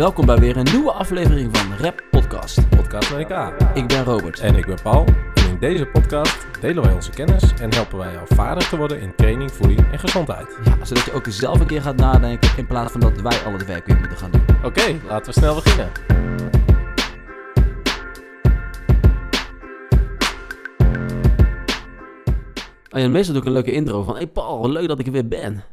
Welkom bij weer een nieuwe aflevering van Rap Podcast. Podcast met elkaar. Ik ben Robert. En ik ben Paul. En in deze podcast delen wij onze kennis en helpen wij jou vaardig te worden in training, voeding en gezondheid. Ja, zodat je ook zelf een keer gaat nadenken in plaats van dat wij al het werk weer moeten gaan doen. Oké, laten we snel beginnen. Oh ja, meestal doe ik een leuke intro van... Hey Paul, leuk dat ik er weer ben.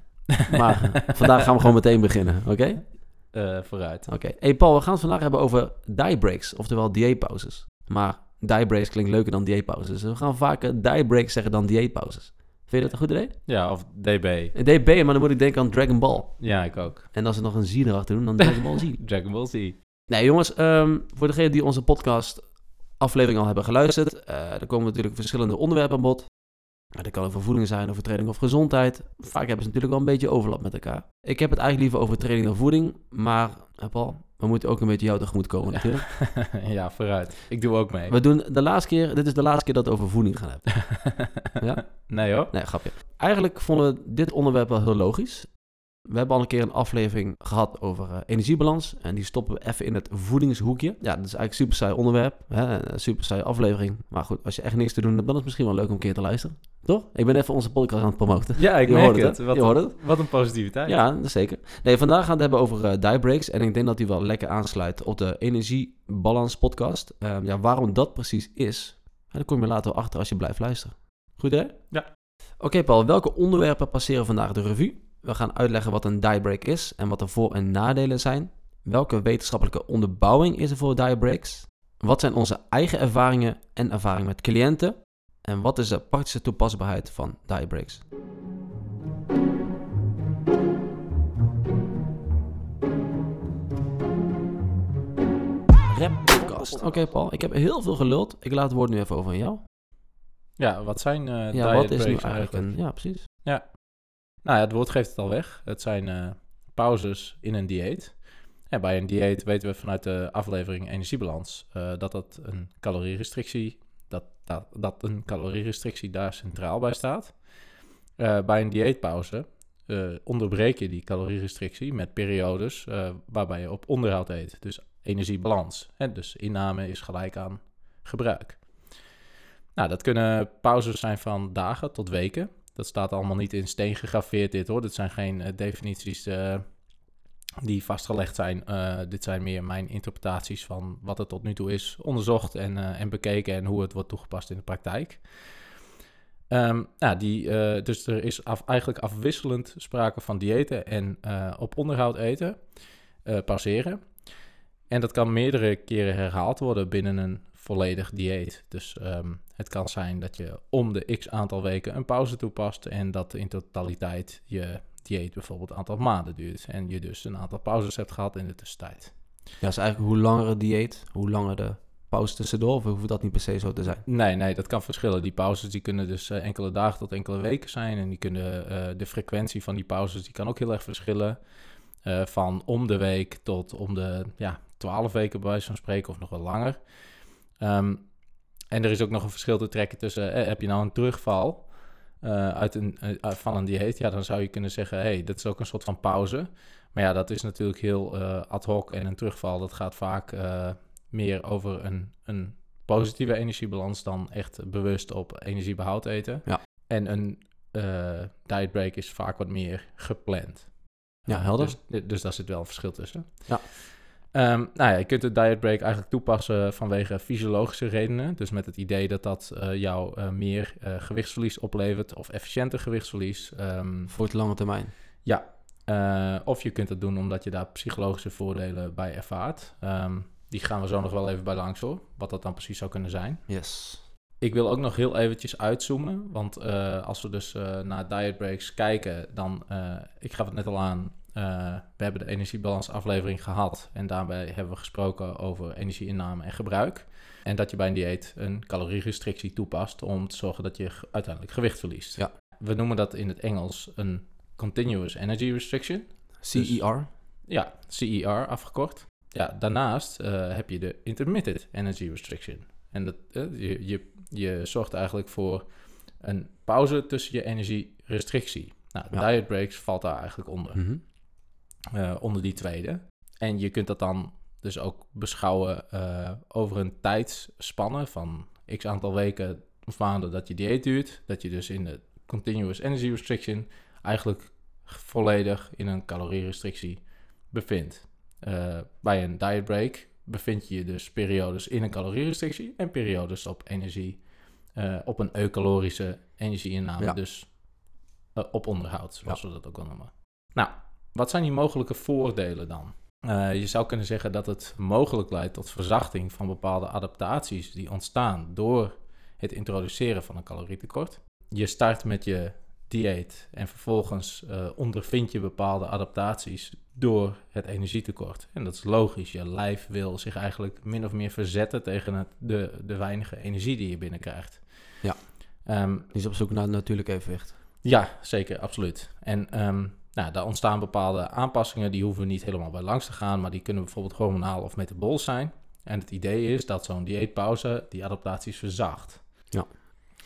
Maar vandaag gaan we gewoon meteen beginnen, oké? Eh, vooruit. Oké. Hey Paul, we gaan het vandaag hebben over die breaks, oftewel dieetpauzes. Maar die breaks klinkt leuker dan dieetpauzes. Dus we gaan vaker die breaks zeggen dan dieetpauzes. Vind je dat een goed idee? Ja, of DB. DB, maar dan moet ik denken aan Dragon Ball. Ja, ik ook. En als ze nog een Z erachter doen, dan Dragon Ball Z. Dragon Ball Z. Nee, jongens, ehm, voor degenen die onze podcast aflevering al hebben geluisterd, eh er komen natuurlijk verschillende onderwerpen aan bod. Maar Dat kan over voeding zijn, over training of gezondheid. Vaak hebben ze natuurlijk wel een beetje overlap met elkaar. Ik heb het eigenlijk liever over training dan voeding, maar Paul, we moeten ook een beetje jou tegemoet komen natuurlijk. ja, vooruit. Ik doe ook mee. We doen de laatste keer, dit is de laatste keer dat we over voeding gaan hebben. Ja? Nee hoor. Nee, grapje. Eigenlijk vonden we dit onderwerp wel heel logisch. We hebben al een keer een aflevering gehad over eh, energiebalans. En die stoppen we even in het voedingshoekje. Ja, dat is eigenlijk een super saai onderwerp. Hè? Een super saai aflevering. Maar goed, als je echt niks te doen hebt, dan is het misschien wel leuk om een keer te luisteren. Toch? Ik ben even onze podcast aan het promoten. Ja, ik Je merk hoort het. het, Wat, Je hoort het. wat een positiviteit. Ja, zeker. Nee, vandaag gaan we het hebben over eh die breaks. En ik denk dat die wel lekker aansluit op de energiebalans podcast. Ehm, ja, waarom dat precies is, daar kom je later achter als je blijft luisteren. Goed idee? Ja. Oké Paul, welke onderwerpen passeren vandaag de revue? We gaan uitleggen wat een die break is en wat de voor- en nadelen zijn. Welke wetenschappelijke onderbouwing is er voor die breaks? Wat zijn onze eigen ervaringen en ervaringen met cliënten? En wat is de praktische toepasbaarheid van die breaks? Rap podcast. Oké Paul, ik heb heel veel geluld. Ik laat het woord nu even over aan jou. Ja, wat zijn eh ja, diet wat is nu breaks eigenlijk een... Ja, precies. Nou ja, het woord geeft het al weg. Het zijn eh, pauzes in een dieet. En bij een dieet weten we vanuit de aflevering energiebalans eh, dat dat een calorierestrictie, dat, dat, dat een calorierestrictie daar centraal bij staat. Eh, bij een dieetpauze onderbreek je die calorierestrictie met periodes waarbij je op onderhoud eet. Dus energiebalans. Dus inname is gelijk aan gebruik. Nou, dat kunnen pauzes zijn van dagen tot weken. Dat staat allemaal niet in steen gegraveerd dit hoor. Dit zijn geen eh, definities eh, die vastgelegd zijn. Eh, dit zijn meer mijn interpretaties van wat er tot nu toe is onderzocht en, en bekeken en hoe het wordt toegepast in de praktijk. Nou, die, dus er is af, eigenlijk afwisselend sprake van diëten en op onderhoud eten, eh, pauzeren. En dat kan meerdere keren herhaald worden binnen een volledig dieet. Dus ehm, het kan zijn dat je om de x aantal weken een pauze toepast en dat in totaliteit je dieet bijvoorbeeld een aantal maanden duurt. En je dus een aantal pauzes hebt gehad in de tussentijd. Ja, is eigenlijk hoe langer het dieet, hoe langer de pauze tussendoor, of hoeft dat niet per se zo te zijn? Nee, nee, dat kan verschillen. Die pauzes die kunnen dus eh, enkele dagen tot enkele weken zijn. En die kunnen, eh, de frequentie van die pauzes die kan ook heel erg verschillen. Eh, van om de week tot om de ja, 12 weken bij wijze van spreken of nog wel langer. Ehm, en er is ook nog een verschil te trekken tussen, eh, heb je nou een terugval eh, uit een, uit- van een dieet? Ja, dan zou je kunnen zeggen, hey, dat is ook een soort van pauze. Maar ja, dat is natuurlijk heel eh, ad hoc en een terugval, dat gaat vaak meer over een, een positieve energiebalans dan echt bewust op energiebehoud eten. Ja. En een eh diet break is vaak wat meer gepland. Ja, helder. Dus, dus daar zit wel een verschil tussen. Ja. Ehm, nou ja, je kunt de diet break eigenlijk toepassen vanwege fysiologische redenen. Dus met het idee dat dat eh, jou eh, meer eh, gewichtsverlies oplevert of efficiënter gewichtsverlies. Ehm, Voor het lange termijn. ja, of je kunt het doen omdat je daar psychologische voordelen bij ervaart. Ehm, die gaan we zo nog wel even bij langs hoor, wat dat dan precies zou kunnen zijn. Yes. Ik wil ook nog heel eventjes uitzoomen, want als we dus naar diet breaks kijken, dan, ik gaf het net al aan, eh, we hebben de energiebalans aflevering gehad en daarbij hebben we gesproken over energieinname en gebruik. En dat je bij een dieet een calorierestrictie toepast om te zorgen dat je uiteindelijk gewicht verliest. Ja. We noemen dat in het Engels een Continuous Energy Restriction. CER. Ja, CER afgekort. Ja, daarnaast eh, heb je de Intermittent Energy Restriction. En dat, eh, je, je, je zorgt eigenlijk voor een pauze tussen je energierestrictie. Nou, Ja. diet breaks valt daar eigenlijk onder, Mhm. Eh, onder die tweede. en je kunt dat dan dus ook beschouwen eh, over een tijdsspanne van x aantal weken of maanden dat je dieet duurt. Dat je dus in de continuous energy restriction eigenlijk volledig in een calorierestrictie bevindt. Uh, bij een diet break bevind je je dus periodes in een calorierestrictie en periodes op energie, uh, op een eucalorische energieinname, ja. dus uh, op onderhoud, zoals we dat ook wel noemen. Nou, wat zijn die mogelijke voordelen dan? Uh, je zou kunnen zeggen dat het mogelijk leidt tot verzachting van bepaalde adaptaties die ontstaan door het introduceren van een calorietekort. Je start met je dieet en vervolgens uh, ondervind je bepaalde adaptaties door het energietekort. En dat is logisch. Je lijf wil zich eigenlijk min of meer verzetten tegen het, de, de weinige energie die je binnenkrijgt. Ja. Um, die is op zoek naar natuurlijk evenwicht. Ja, zeker, absoluut. En um, nou, daar ontstaan bepaalde aanpassingen, die hoeven we niet helemaal bij langs te gaan, maar die kunnen bijvoorbeeld hormonaal of metabol zijn. En het idee is dat zo'n dieetpauze die adaptaties verzacht. Ja.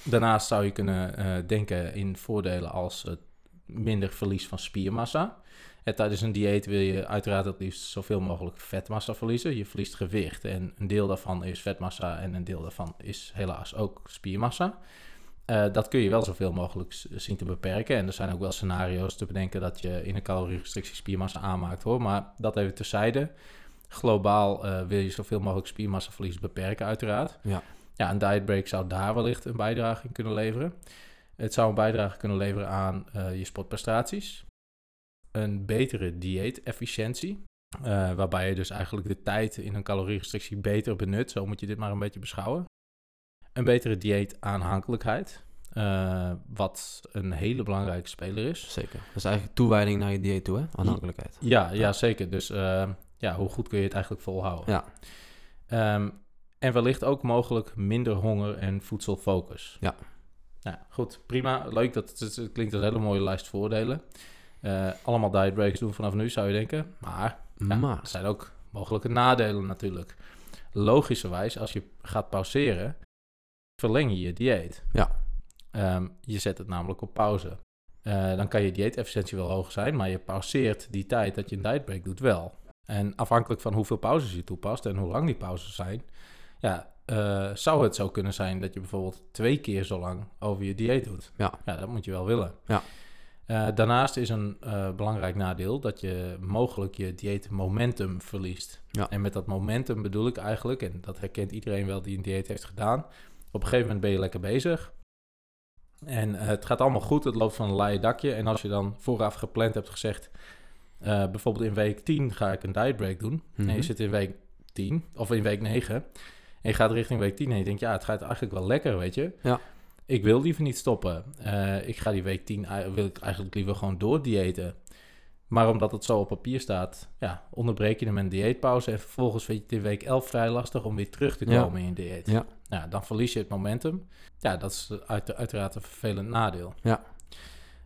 Daarnaast zou je kunnen uh, denken in voordelen als het minder verlies van spiermassa. En tijdens een dieet wil je uiteraard het liefst zoveel mogelijk vetmassa verliezen. Je verliest gewicht en een deel daarvan is vetmassa en een deel daarvan is helaas ook spiermassa. Uh, dat kun je wel zoveel mogelijk zien te beperken. En er zijn ook wel scenario's te bedenken dat je in een calorierestrictie spiermassa aanmaakt hoor. Maar dat even terzijde. Globaal uh, wil je zoveel mogelijk spiermassaverlies beperken, uiteraard. Ja. ja, een diet break zou daar wellicht een bijdrage in kunnen leveren. Het zou een bijdrage kunnen leveren aan uh, je sportprestaties. Een betere dieetefficiëntie. Waarbij je dus eigenlijk de tijd in een calorierestrictie beter benut. Zo moet je dit maar een beetje beschouwen. Een betere dieetaanhankelijkheid. Uh, wat een hele belangrijke speler is. Zeker. Dat is eigenlijk toewijding naar je dieet toe, hè? Aanhankelijkheid. Ja, ja, ja zeker. Dus uh, ja, hoe goed kun je het eigenlijk volhouden? Ja. Um, en wellicht ook mogelijk minder honger en voedselfocus. Ja. Nou, goed, prima. Leuk. Dat, het, het klinkt als een hele mooie lijst voordelen. Uh, allemaal diet breaks doen vanaf nu, zou je denken. Maar, ja, maar. er zijn ook mogelijke nadelen natuurlijk. Logischerwijs, als je gaat pauzeren, verleng je je dieet. Ja. Um, je zet het namelijk op pauze. Uh, dan kan je dieetefficiëntie wel hoog zijn, maar je pauzeert die tijd dat je een dietbreak doet wel. En afhankelijk van hoeveel pauzes je toepast en hoe lang die pauzes zijn, ja, uh, zou het zo kunnen zijn dat je bijvoorbeeld twee keer zo lang over je dieet doet. Ja. Ja, dat moet je wel willen. Ja. Uh, daarnaast is een uh, belangrijk nadeel dat je mogelijk je dieet momentum verliest. Ja. En met dat momentum bedoel ik eigenlijk, en dat herkent iedereen wel die een dieet heeft gedaan, op een gegeven moment ben je lekker bezig. En uh, het gaat allemaal goed, het loopt van een laaie dakje. En als je dan vooraf gepland hebt gezegd, uh, bijvoorbeeld in week 10 ga ik een diet break doen. Mhm. En je zit in week 10 of in week 9. En je gaat richting week 10 en je denkt, ja, het gaat eigenlijk wel lekker, weet je. Ja. Ik wil liever niet stoppen. Uh, ik ga die week 10, wil ik eigenlijk liever gewoon door diëten. Maar omdat het zo op papier staat, ja, onderbreek je hem een dieetpauze. En vervolgens vind je het in week 11 vrij lastig om weer terug te komen Ja. in je dieet. Ja. Nou, dan verlies je het momentum. Ja, dat is uit, uiteraard een vervelend nadeel. Ja.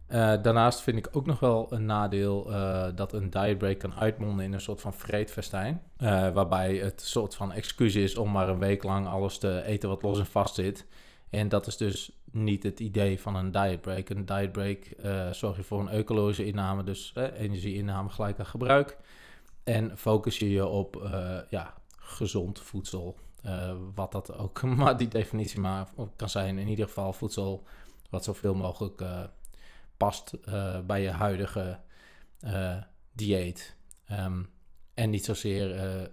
Uh, daarnaast vind ik ook nog wel een nadeel uh, dat een diet break kan uitmonden in een soort van vreedfestijn. Uh, waarbij het een soort van excuus is om maar een week lang alles te eten wat los en vast zit. En dat is dus niet het idee van een diet break. Een diet break zorg je voor een eucalorische inname, dus energieinname gelijk aan gebruik. En focus je je op ja, gezond voedsel. Uh, wat dat ook maar die definitie maar kan zijn. In ieder geval voedsel wat zoveel mogelijk uh, past uh, bij je huidige dieet. Um, en niet zozeer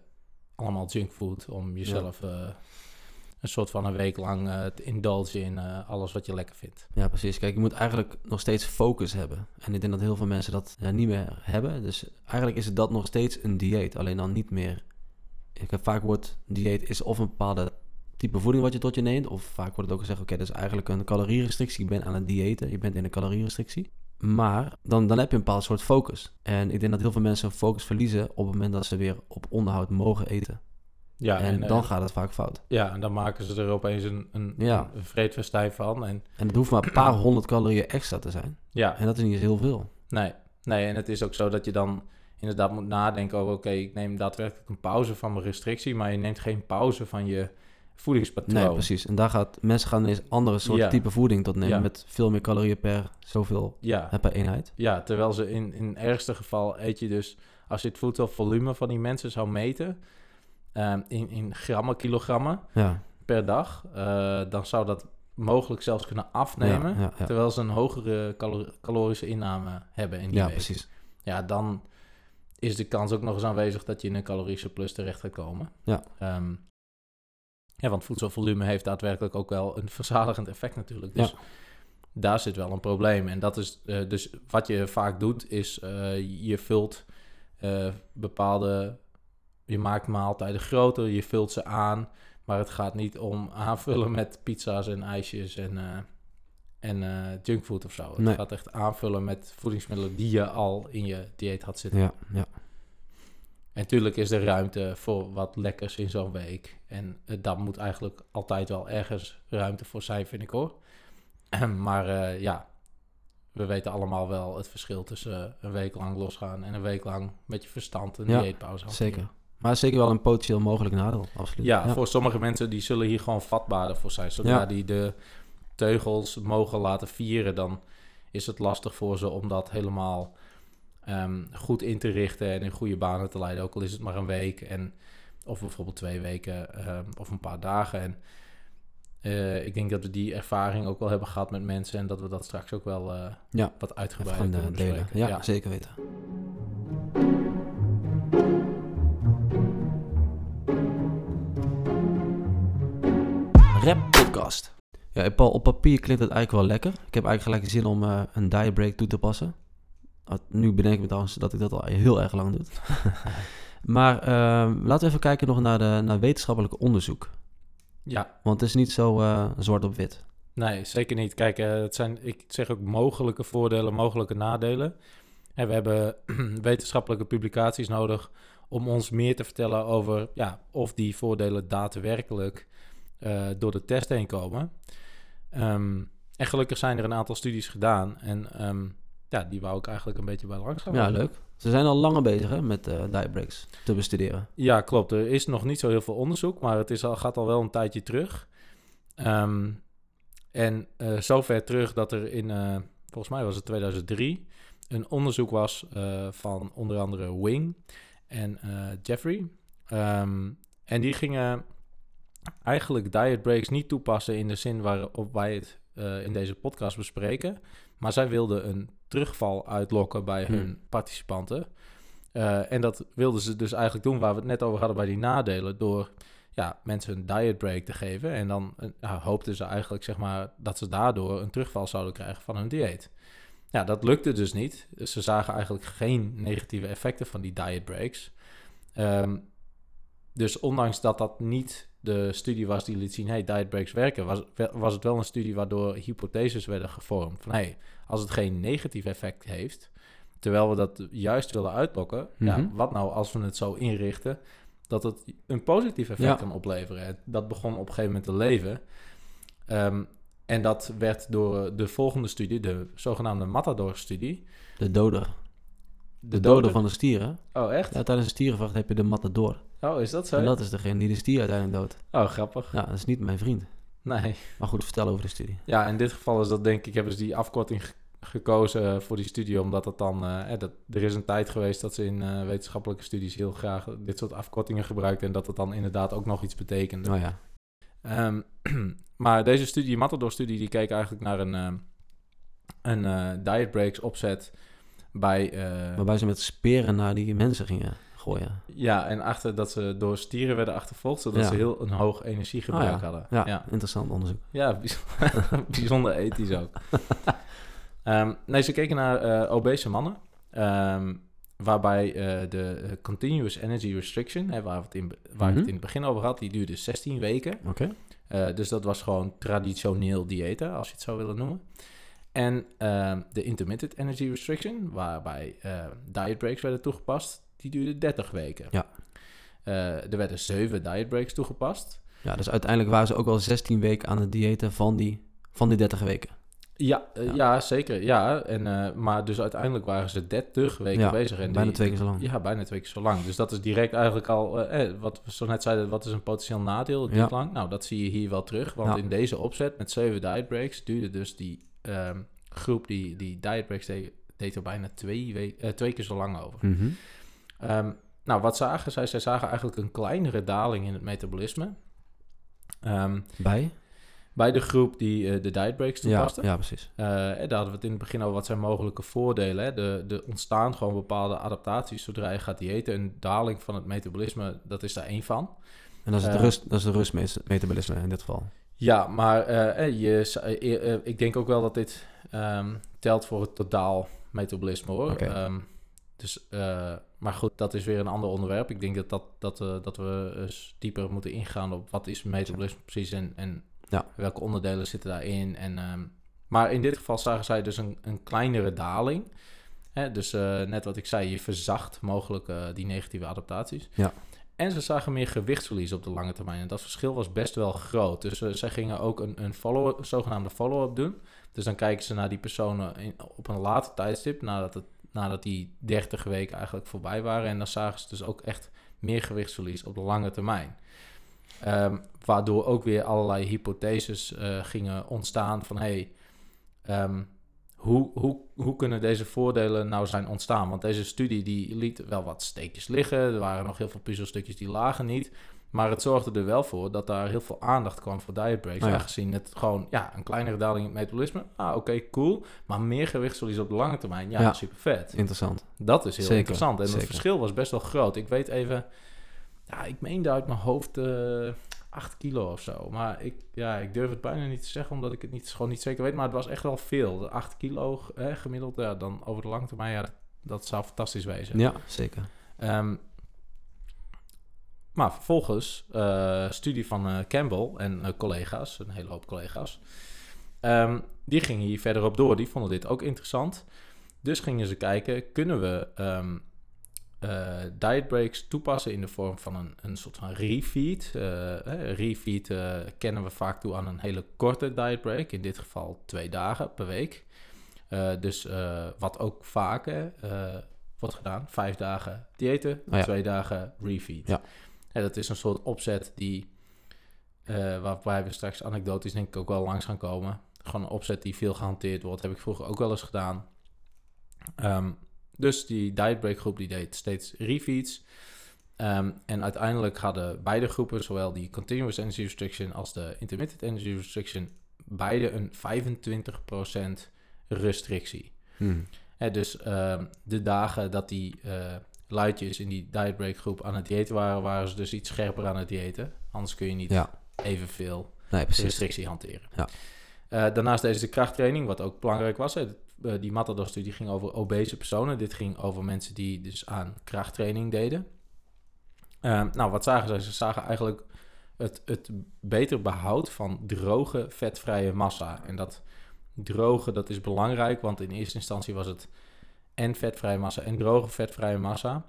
allemaal junkfood om jezelf ja. een soort van een week lang te indulgen in alles wat je lekker vindt. Ja, precies. Kijk, je moet eigenlijk nog steeds focus hebben. En ik denk dat heel veel mensen dat niet meer hebben. Dus eigenlijk is het dat nog steeds een dieet. Alleen dan niet meer ik heb vaak wordt dieet is of een bepaalde type voeding wat je tot je neemt, of vaak wordt het ook gezegd, oké, okay, dat is eigenlijk een calorierestrictie. Je bent aan het diëten, je bent in een calorierestrictie. Maar dan, dan heb je een bepaald soort focus. En ik denk dat heel veel mensen hun focus verliezen op het moment dat ze weer op onderhoud mogen eten. Ja, en, en dan uh, gaat het vaak fout. Ja, en dan maken ze er opeens een, een, ja. een vreedfestijn van. En, en het hoeft maar een paar honderd calorieën extra te zijn. Ja. En dat is niet eens heel veel. Nee, nee, en het is ook zo dat je dan inderdaad moet nadenken over... oké, okay, ik neem daadwerkelijk een pauze van mijn restrictie... maar je neemt geen pauze van je voedingspatroon. Nee, precies. En daar gaat mensen gaan eens andere soort Ja. type voeding tot nemen Ja. met veel meer calorieën per zoveel Ja, per eenheid. ja, terwijl ze in, in het ergste geval eet je dus, als je het voedselvolume van die mensen zou meten, ehm, in, in grammen, kilogrammen per dag, eh, dan zou dat mogelijk zelfs kunnen afnemen. Terwijl ze een hogere calor- calorische inname hebben in die ja week. precies. Ja, dan is de kans ook nog eens aanwezig dat je in een caloriesurplus terecht gaat komen. Ja. Ehm, ja, want voedselvolume heeft daadwerkelijk ook wel een verzadigend effect natuurlijk. Dus Ja. daar zit wel een probleem. En dat is eh, dus wat je vaak doet, is eh, je vult eh, bepaalde, je maakt maaltijden groter, je vult ze aan, maar het gaat niet om aanvullen met pizza's en ijsjes en, en junkfood of zo. Het Nee. gaat echt aanvullen met voedingsmiddelen die je al in je dieet had zitten. Ja, ja. En natuurlijk is er ruimte voor wat lekkers in zo'n week. En eh, daar moet eigenlijk altijd wel ergens ruimte voor zijn, vind ik hoor. maar eh, ja, we weten allemaal wel het verschil tussen eh, een week lang losgaan en een week lang met je verstand een Ja, dieetpauze. Zeker. Maar zeker wel een potentieel mogelijk nadeel, absoluut. Ja, voor sommige mensen die zullen hier gewoon vatbaarder voor zijn. Zodra Ja. die de teugels mogen laten vieren, dan is het lastig voor ze om dat helemaal ehm, goed in te richten en in goede banen te leiden. Ook al is het maar een week en of bijvoorbeeld twee weken ehm, of een paar dagen. En eh, ik denk dat we die ervaring ook wel hebben gehad met mensen en dat we dat straks ook wel eh, Ja, wat even uitgebreider gaan kunnen eh, delen. Ja, zeker weten. Rap podcast. Ja, Paul, op papier klinkt het eigenlijk wel lekker. Ik heb eigenlijk gelijk zin om eh, een diet break toe te passen. Ah, Nu bedenk ik me trouwens dat ik dat al heel erg lang doe. maar eh, laten we even kijken nog naar, de, naar wetenschappelijk onderzoek. ja, Want het is niet zo eh, zwart op wit. Nee, zeker niet. Kijk, eh, het zijn, ik zeg ook mogelijke voordelen, mogelijke nadelen. En we hebben wetenschappelijke publicaties nodig om ons meer te vertellen over ja, of die voordelen daadwerkelijk eh, door de test heen komen. Ehm, en gelukkig zijn er een aantal studies gedaan. En ehm, ja, die wou ik eigenlijk een beetje bij langs gaan. Ja, leuk. Ze zijn al langer bezig hè, met eh diet breaks te bestuderen. Ja, klopt. Er is nog niet zo heel veel onderzoek, maar het is al, gaat al wel een tijdje terug. Ehm, en eh zover terug dat er in, eh, volgens mij was het 2003, een onderzoek was van onder andere Wing en Jeffrey. Ehm, en die gingen eigenlijk diet breaks niet toepassen in de zin waarop wij het eh, in deze podcast bespreken. Maar zij wilden een terugval uitlokken bij Hmm. hun participanten. Eh, en dat wilden ze dus eigenlijk doen waar we het net over hadden bij die nadelen. Door ja, mensen een diet break te geven. En dan eh, ja, hoopten ze eigenlijk zeg maar, dat ze daardoor een terugval zouden krijgen van hun dieet. Ja, dat lukte dus niet. Ze zagen eigenlijk geen negatieve effecten van die diet breaks. Ehm, dus ondanks dat dat niet de studie was die liet zien, hey, diet breaks werken, was, was het wel een studie waardoor hypotheses werden gevormd. Van hey, als het geen negatief effect heeft, terwijl we dat juist willen uitlokken, ja, Mhm. wat nou als we het zo inrichten dat het een positief effect Ja. kan opleveren? En Dat begon op een gegeven moment te leven. Ehm, en dat werd door eh, de volgende studie, de zogenaamde Matador-studie. De doder. De, De doder van de stieren. Oh, echt? Ja, tijdens een stierenvacht heb je de matador. Oh, is dat zo? En dat is degene die de stier uiteindelijk doodt. Oh, grappig. Ja, dat is niet mijn vriend. Nee. Maar goed, vertel over de studie. Ja, in dit geval is dat denk ik, hebben ze die afkorting ge- gekozen eh, voor die studie, omdat het dan, eh, dat, er is een tijd geweest dat ze in eh, wetenschappelijke studies heel graag dit soort afkortingen gebruikten en dat het dan inderdaad ook nog iets betekende. Nou ja. Ehm, maar deze studie, Matador-studie, die keek eigenlijk naar een, ehm, een eh, diet breaks opzet bij... Waarbij ze met speren naar die mensen gingen gooien. ja, en achter dat ze door stieren werden achtervolgd, zodat Ja. ze heel een hoog energiegebruik Ah, ja. hadden. Ja, ja. interessant onderzoek. Ja, bijzonder, bijzonder ethisch ook. Ehm, nee, ze keken naar eh, obese mannen. ehm, waarbij eh, de eh, Continuous Energy Restriction, hè, waar, we het in, waar ik het Mhm. in het begin over had, die duurde 16 weken. Oké. Dus dat was gewoon traditioneel diëten, als je het zo willen noemen. En ehm, de Intermittent Energy Restriction, waarbij diet breaks werden toegepast, die duurde 30 weken. Ja. Eh, er werden 7 diet breaks toegepast. Ja, dus uiteindelijk waren ze ook al 16 weken aan het diëten van die, van die 30 weken. Ja, eh, Ja. ja. zeker. Ja, en, eh, maar dus uiteindelijk waren ze 30 weken Ja, bezig. En bijna die- twee keer zo lang. Ja, bijna twee keer zo lang. Dus dat is direct eigenlijk al, eh, wat we zo net zeiden, wat is een potentieel nadeel? Duurt Ja. lang. Nou, dat zie je hier wel terug. Want in deze opzet met zeven diet breaks duurde dus die ehm, groep die, die diet breaks deed, deed er bijna twee, we- eh, twee keer zo lang over. Mhm. Ehm, nou, wat zagen zij? Zij zagen eigenlijk een kleinere daling in het metabolisme. Ehm, Bij? bij de groep die eh, de diet breaks Ja, toepaste. ja, precies. Eh, en daar hadden we het in het begin over wat zijn mogelijke voordelen. Hè? De, de ontstaan gewoon bepaalde adaptaties zodra je gaat diëten. Een daling van het metabolisme, dat is daar één van. En dat is, het Eh, rust, dat is de rustmetabolisme in dit geval. Ja, maar eh, eh, je, eh, eh, ik denk ook wel dat dit ehm, telt voor het totaal metabolisme hoor. Ehm, dus, eh, maar goed, dat is weer een ander onderwerp. Ik denk dat, dat, dat, eh, dat we eens dieper moeten ingaan op wat is metabolisme precies en, en Ja. welke onderdelen zitten daarin. En, ehm, maar in dit geval zagen zij dus een, een kleinere daling. Hè, dus eh, net wat ik zei, je verzacht mogelijk eh, die negatieve adaptaties. Ja. En ze zagen meer gewichtsverlies op de lange termijn. En dat verschil was best wel groot. Dus zij gingen ook een, een follow zogenaamde follow-up doen. Dus dan kijken ze naar die personen in, op een later tijdstip, nadat, het, nadat die 30 weken eigenlijk voorbij waren. En dan zagen ze dus ook echt meer gewichtsverlies op de lange termijn. Ehm, waardoor ook weer allerlei hypotheses eh, gingen ontstaan van... Hey, ehm, hoe, hoe, hoe kunnen deze voordelen nou zijn ontstaan? Want deze studie die liet wel wat steekjes liggen. Er waren nog heel veel puzzelstukjes die lagen niet. Maar het zorgde er wel voor dat daar heel veel aandacht kwam voor diet breaks. Oh ja. Aangezien het gewoon, ja, een kleinere daling in het metabolisme. Ah, oké, cool. Maar meer gewichtsverlies op de lange termijn. Ja, Ja. super vet. Interessant. Dat is heel Zeker, interessant. En zeker. het verschil was best wel groot. Ik weet even, ja, ik meende uit mijn hoofd eh 8 kilo of zo. Maar ik, ja, ik durf het bijna niet te zeggen, omdat ik het niet, gewoon niet zeker weet. Maar het was echt wel veel. De 8 kilo eh, gemiddeld, ja, dan over de lange termijn, ja, dat zou fantastisch wezen. Ja, zeker. Ehm, maar vervolgens, eh, studie van eh, Campbell en eh, collega's, een hele hoop collega's, ehm, die gingen hier verder op door. Die vonden dit ook interessant. Dus gingen ze kijken, kunnen we eh, diet breaks toepassen in de vorm van een, een soort van refeed. Refeed kennen we vaak toe aan een hele korte diet break, in dit geval twee dagen per week. Dus wat ook vaker wordt gedaan, vijf dagen diëten, Oh ja. twee dagen refeed. Ja. En dat is een soort opzet die, eh, waarbij we straks anekdotisch denk ik ook wel langs gaan komen. Gewoon een opzet die veel gehanteerd wordt, heb ik vroeger ook wel eens gedaan. Ehm, dus die dietbreak groep die deed steeds refeeds. Ehm, en uiteindelijk hadden beide groepen, zowel die continuous energy restriction als de intermittent energy restriction, beide een 25% restrictie. Hm. Hè, dus ehm, de dagen dat die eh luidjes in die dietbreak groep aan het diëten waren, waren ze dus iets scherper aan het diëten. Anders kun je niet Ja, evenveel nee, restrictie hanteren. Ja. Eh, daarnaast deze krachttraining, wat ook belangrijk was. Hè, eh, die Matador-studie ging over obese personen. Dit ging over mensen die dus aan krachttraining deden. Ehm, nou, wat zagen zij? Ze zagen eigenlijk het, het beter behoud van droge vetvrije massa. En dat droge, dat is belangrijk, want in eerste instantie was het en vetvrije massa en droge vetvrije massa.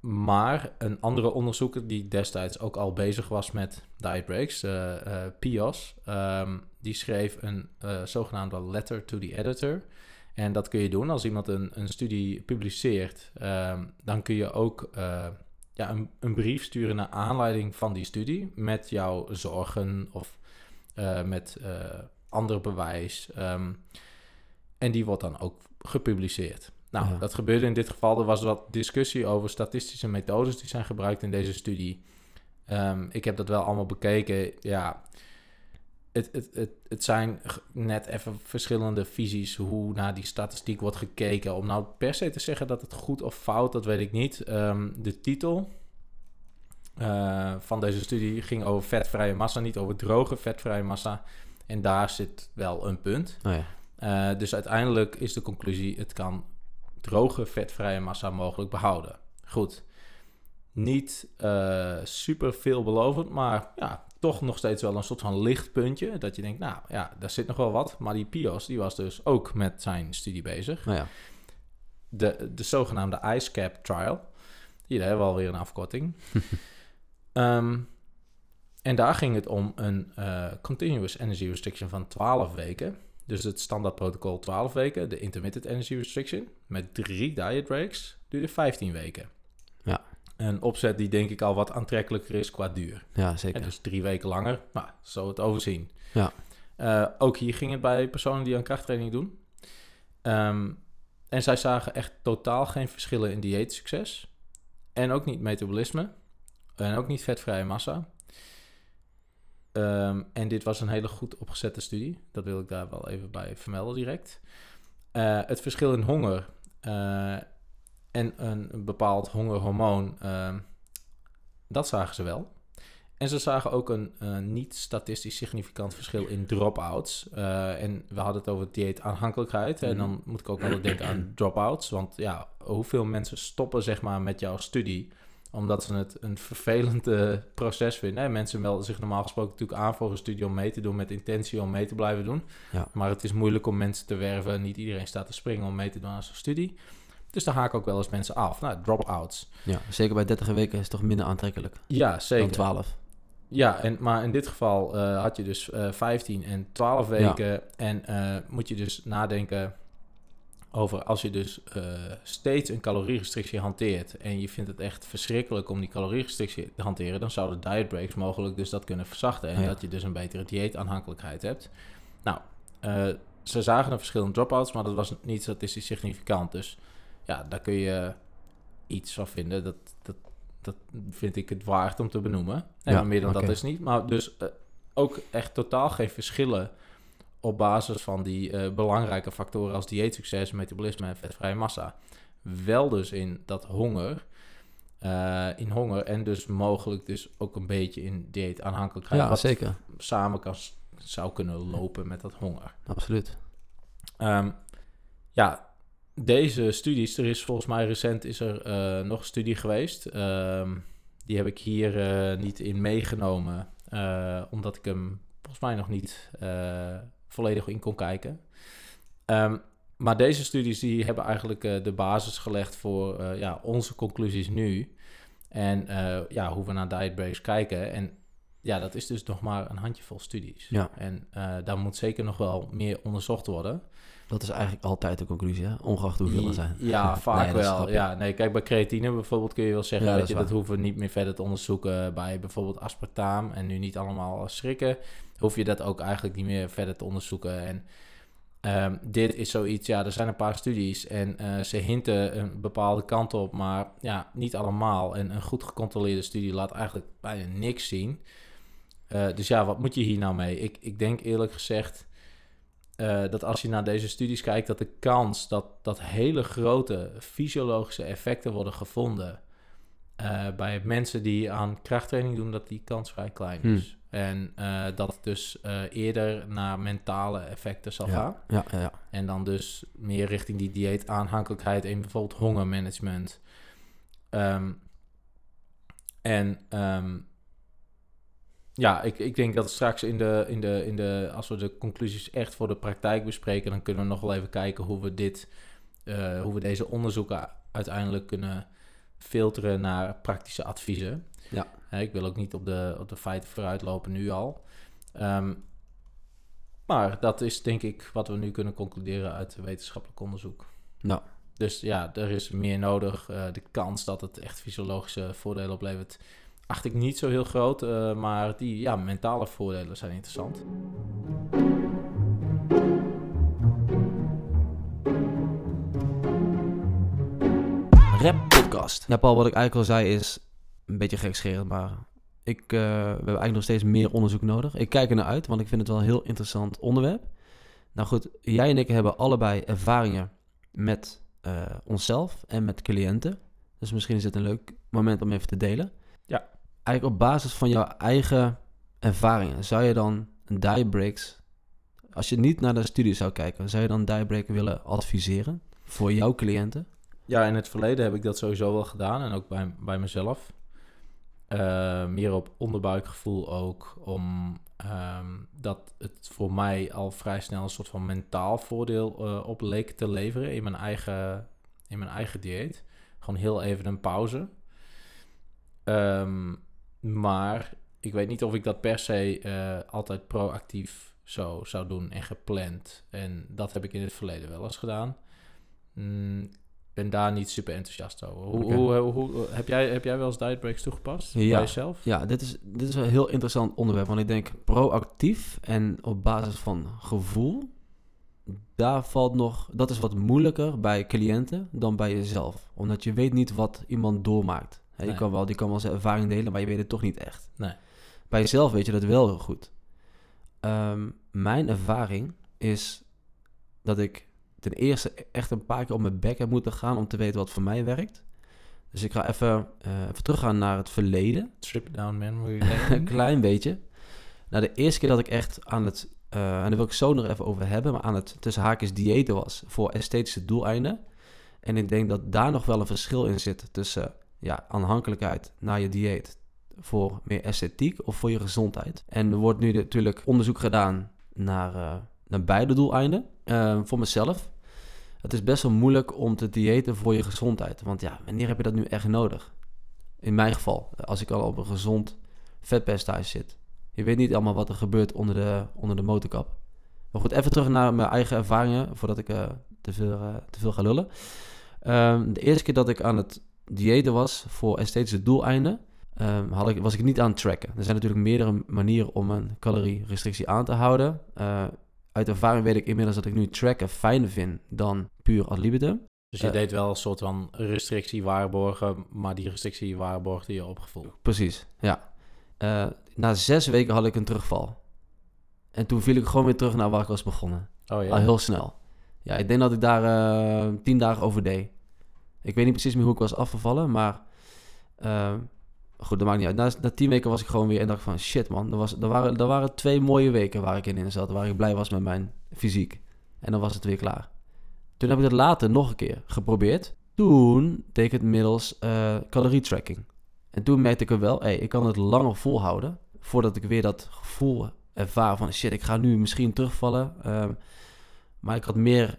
Maar een andere onderzoeker die destijds ook al bezig was met diet breaks, eh, eh, Pios, ehm, die schreef een eh, zogenaamde letter to the editor. En dat kun je doen als iemand een, een studie publiceert. ehm, dan kun je ook ja, een, een brief sturen naar aanleiding van die studie met jouw zorgen of met ander bewijs. ehm, en die wordt dan ook gepubliceerd. Nou, Ja. dat gebeurde in dit geval. Er was wat discussie over statistische methodes die zijn gebruikt in deze studie. Ehm, ik heb dat wel allemaal bekeken. Ja, het, het, het, het zijn net even verschillende visies hoe naar die statistiek wordt gekeken. Om nou per se te zeggen dat het goed of fout, dat weet ik niet. Ehm, de titel eh, van deze studie ging over vetvrije massa, niet over droge vetvrije massa. En daar zit wel een punt. Oh ja. Eh, dus uiteindelijk is de conclusie: het kan droge vetvrije massa mogelijk behouden. Goed. Niet eh, super veelbelovend, maar ja, toch nog steeds wel een soort van lichtpuntje. Dat je denkt, nou ja, daar zit nog wel wat. Maar die Pios, die was dus ook met zijn studie bezig. Nou ja. De, de zogenaamde IceCap trial. Hier hebben we alweer een afkorting. Ehm, en daar ging het om een eh, continuous energy restriction van 12 weken. Dus het standaard protocol 12 weken, de intermittent energy restriction, met drie diet breaks, duurde 15 weken. Ja. Een opzet die denk ik al wat aantrekkelijker is qua duur. Ja, En zeker. dus drie weken langer, maar zo het overzien. Ja. Eh, ook hier ging het bij personen die aan krachttraining doen. Ehm, en zij zagen echt totaal geen verschillen in dieetsucces. En ook niet metabolisme. En ook niet vetvrije massa. Ehm, en dit was een hele goed opgezette studie. Dat wil ik daar wel even bij vermelden direct. Eh, het verschil in honger eh, en een, een bepaald hongerhormoon, ehm, dat zagen ze wel. En ze zagen ook een niet statistisch significant verschil in drop-outs. Eh, en we hadden het over dieetaanhankelijkheid. En dan moet ik ook altijd denken aan drop-outs. Want ja, hoeveel mensen stoppen zeg maar met jouw studie omdat ze het een vervelend proces vinden. Hè? Mensen melden zich normaal gesproken natuurlijk aan voor een studie om mee te doen met intentie om mee te blijven doen. Ja. Maar het is moeilijk om mensen te werven. Niet iedereen staat te springen om mee te doen aan zo'n studie. Dus daar haken ook wel eens mensen af. Nou, drop-outs. Ja, zeker bij 30 weken is het toch minder aantrekkelijk Ja, dan zeker. 12. Ja, en, maar in dit geval eh, had je dus eh 15 en 12 weken. En eh, moet je dus nadenken over als je dus eh, steeds een calorierestrictie hanteert. En je vindt het echt verschrikkelijk om die calorierestrictie te hanteren. Dan zouden diet breaks mogelijk dus dat kunnen verzachten. En Ja. dat je dus een betere dieetaanhankelijkheid hebt. Nou, eh, ze zagen een verschil in dropouts, maar dat was niet statistisch significant. Dus ja, daar kun je iets van vinden. Dat, dat, dat vind ik het waard om te benoemen. En Ja, meer dan dat is niet. Maar dus eh, ook echt totaal geen verschillen op basis van die eh, belangrijke factoren als dieetsucces, metabolisme en vetvrije massa. Wel dus in dat honger, eh, in honger en dus mogelijk dus ook een beetje in dieetaanhankelijkheid. Ja, wat zeker. samen kan, zou kunnen lopen met dat honger. Absoluut. Ehm, ja, deze studies, er is volgens mij recent is er eh, nog een studie geweest. Ehm, die heb ik hier niet in meegenomen, omdat ik hem volgens mij nog niet volledig in kon kijken. Ehm, maar deze studies die hebben eigenlijk eh, de basis gelegd voor eh, ja, onze conclusies nu. En eh, ja, hoe we naar diet breaks kijken. En ja, dat is dus nog maar een handjevol studies. Ja. En daar moet zeker nog wel meer onderzocht worden. Dat is eigenlijk altijd de conclusie, hè? ongeacht hoeveel er zijn. Ja, vaak Nee, wel. Ja, nee, kijk, bij creatine bijvoorbeeld kun je wel zeggen, Ja, dat, dat je, dat hoeven we niet meer verder te onderzoeken. Bij bijvoorbeeld aspartaam en nu niet allemaal schrikken, hoef je dat ook eigenlijk niet meer verder te onderzoeken. En ehm, dit is zoiets, ja, er zijn een paar studies en eh, ze hinten een bepaalde kant op, maar ja, niet allemaal. En een goed gecontroleerde studie laat eigenlijk bijna niks zien. Eh, dus ja, wat moet je hier nou mee? Ik, ik denk eerlijk gezegd eh, dat als je naar deze studies kijkt, dat de kans dat, dat hele grote fysiologische effecten worden gevonden bij mensen die aan krachttraining doen, dat die kans vrij klein Hmm. En eh, dat het dus eh, eerder naar mentale effecten zal gaan. Ja, ja, ja. En dan dus meer richting die dieetaanhankelijkheid en bijvoorbeeld hongermanagement. Ehm, en ehm, ja, ik, ik denk dat straks in de, in de, in de, als we de conclusies echt voor de praktijk bespreken, dan kunnen we nog wel even kijken hoe we dit, eh, hoe we deze onderzoeken uiteindelijk kunnen filteren naar praktische adviezen. Ja. Ik wil ook niet op de, op de feiten vooruitlopen nu al. Ehm, maar dat is denk ik wat we nu kunnen concluderen uit wetenschappelijk onderzoek. Nou, Dus ja, er is meer nodig. Eh, de kans dat het echt fysiologische voordelen oplevert, acht ik niet zo heel groot. eh, maar die ja, mentale voordelen zijn interessant. Rap podcast. Ja, Paul, wat ik eigenlijk al zei is een beetje gekscherend, maar ik, eh, we hebben eigenlijk nog steeds meer onderzoek nodig. Ik kijk er naar uit, want ik vind het wel een heel interessant onderwerp. Nou goed, jij en ik hebben allebei ervaringen met eh, onszelf en met cliënten. Dus misschien is het een leuk moment om even te delen. Ja. Eigenlijk op basis van jouw eigen ervaringen, zou je dan een diet breaks, als je niet naar de studie zou kijken, zou je dan diet break willen adviseren voor jouw cliënten? Ja, in het verleden heb ik dat sowieso wel gedaan en ook bij, bij mezelf. Eh, meer op onderbuikgevoel ook, om ehm, dat het voor mij al vrij snel een soort van mentaal voordeel eh, op leek te leveren in mijn, eigen, in mijn eigen dieet. Gewoon heel even een pauze. Ehm, maar ik weet niet of ik dat per se eh, altijd proactief zo zou doen en gepland. En dat heb ik in het verleden wel eens gedaan. Mm, ben daar niet super enthousiast over. Hoe, hoe, hoe, hoe- heb, jij, heb jij wel eens diet breaks toegepast Ja. bij jezelf? Ja, dit is, dit is een heel interessant onderwerp. Want ik denk proactief en op basis van gevoel. Daar valt nog, dat is wat moeilijker bij cliënten dan bij jezelf. Omdat je weet niet wat iemand doormaakt. Hè, je Nee. kan wel, die kan wel zijn ervaring delen, maar je weet het toch niet echt. Nee. Bij jezelf weet je dat wel heel goed. Ehm, mijn ervaring is dat ik ten eerste echt een paar keer op mijn bek heb moeten gaan om te weten wat voor mij werkt. Dus ik ga even, even teruggaan naar het verleden. Trip down memory Een klein beetje. Nou, de eerste keer dat ik echt aan het, eh, en daar wil ik zo nog even over hebben, maar aan het tussen haakjes diëten was voor esthetische doeleinden. En ik denk dat daar nog wel een verschil in zit tussen ja, aanhankelijkheid naar je dieet voor meer esthetiek of voor je gezondheid. En er wordt nu natuurlijk onderzoek gedaan naar, eh, naar beide doeleinden. Voor mezelf. Het is best wel moeilijk om te diëten voor je gezondheid. Want ja, wanneer heb je dat nu echt nodig? In mijn geval, als ik al op een gezond vetpercentage zit. Je weet niet allemaal wat er gebeurt onder de, onder de motorkap. Maar goed, even terug naar mijn eigen ervaringen, voordat ik eh, te, veel, eh, te veel ga lullen. Ehm, de eerste keer dat ik aan het diëten was voor esthetische doeleinden, ehm, had ik, was ik niet aan het tracken. Er zijn natuurlijk meerdere manieren om een calorierestrictie aan te houden. Eh, uit ervaring weet ik inmiddels dat ik nu tracken fijner vind dan puur ad libitum. Dus je Eh. deed wel een soort van restrictie waarborgen, maar die restrictie waarborgde je op gevoel. Precies, ja. Eh, na zes weken had ik een terugval. En toen viel ik gewoon weer terug naar waar ik was begonnen. Oh ja. Al heel snel. Ja, ik denk dat ik daar eh, tien dagen over deed. Ik weet niet precies meer hoe ik was afgevallen, maar... goed, dat maakt niet uit. Na, na tien weken was ik gewoon weer en dacht van... Shit man, er, was, er, waren, er waren twee mooie weken waar ik in, zat. Waar ik blij was met mijn fysiek. En dan was het weer klaar. Toen heb ik het later nog een keer geprobeerd. Toen deed ik het middels eh calorietracking. En toen merkte ik er wel, hey, ik kan het langer volhouden. Voordat ik weer dat gevoel ervaar van shit, ik ga nu misschien terugvallen. Ehm, maar ik had meer,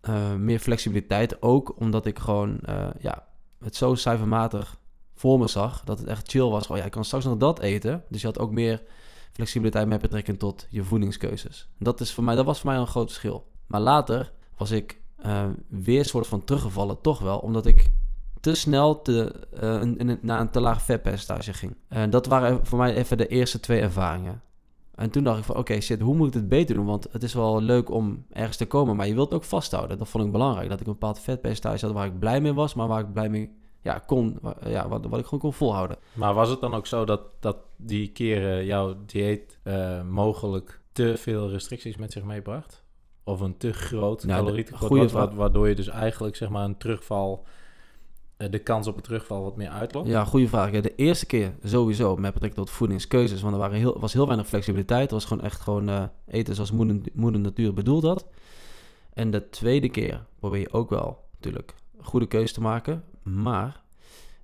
eh, meer flexibiliteit ook, omdat ik gewoon eh, ja, het zo cijfermatig voor me zag. Dat het echt chill was. Oh ja, ik kan straks nog dat eten. Dus je had ook meer flexibiliteit met betrekking tot je voedingskeuzes. Dat, is voor mij, dat was voor mij een groot verschil. Maar later was ik eh, weer soort van teruggevallen, toch wel, omdat ik te snel eh, in naar een te laag vetpercentage ging. En dat waren voor mij even de eerste twee ervaringen. En toen dacht ik van, oké, shit, hoe moet ik het beter doen? Want het is wel leuk om ergens te komen, maar je wilt ook vasthouden. Dat vond ik belangrijk, dat ik een bepaald vetpercentage had waar ik blij mee was, maar waar ik blij mee ja, kon, ja, wat, wat ik gewoon kon volhouden. Maar was het dan ook zo dat, dat die keren jouw dieet eh, mogelijk te veel restricties met zich meebracht? Of een te groot Nou, calorietekort, wa- waardoor je dus eigenlijk zeg maar een terugval, eh, de kans op een terugval wat meer uitlokt? Ja, goede vraag. Ja, de eerste keer sowieso met betrekking tot voedingskeuzes, want er waren heel, was heel weinig flexibiliteit. Het was gewoon echt gewoon eh, eten zoals moeder, moeder natuur bedoeld had. En de tweede keer probeer je ook wel natuurlijk goede keuze te maken, maar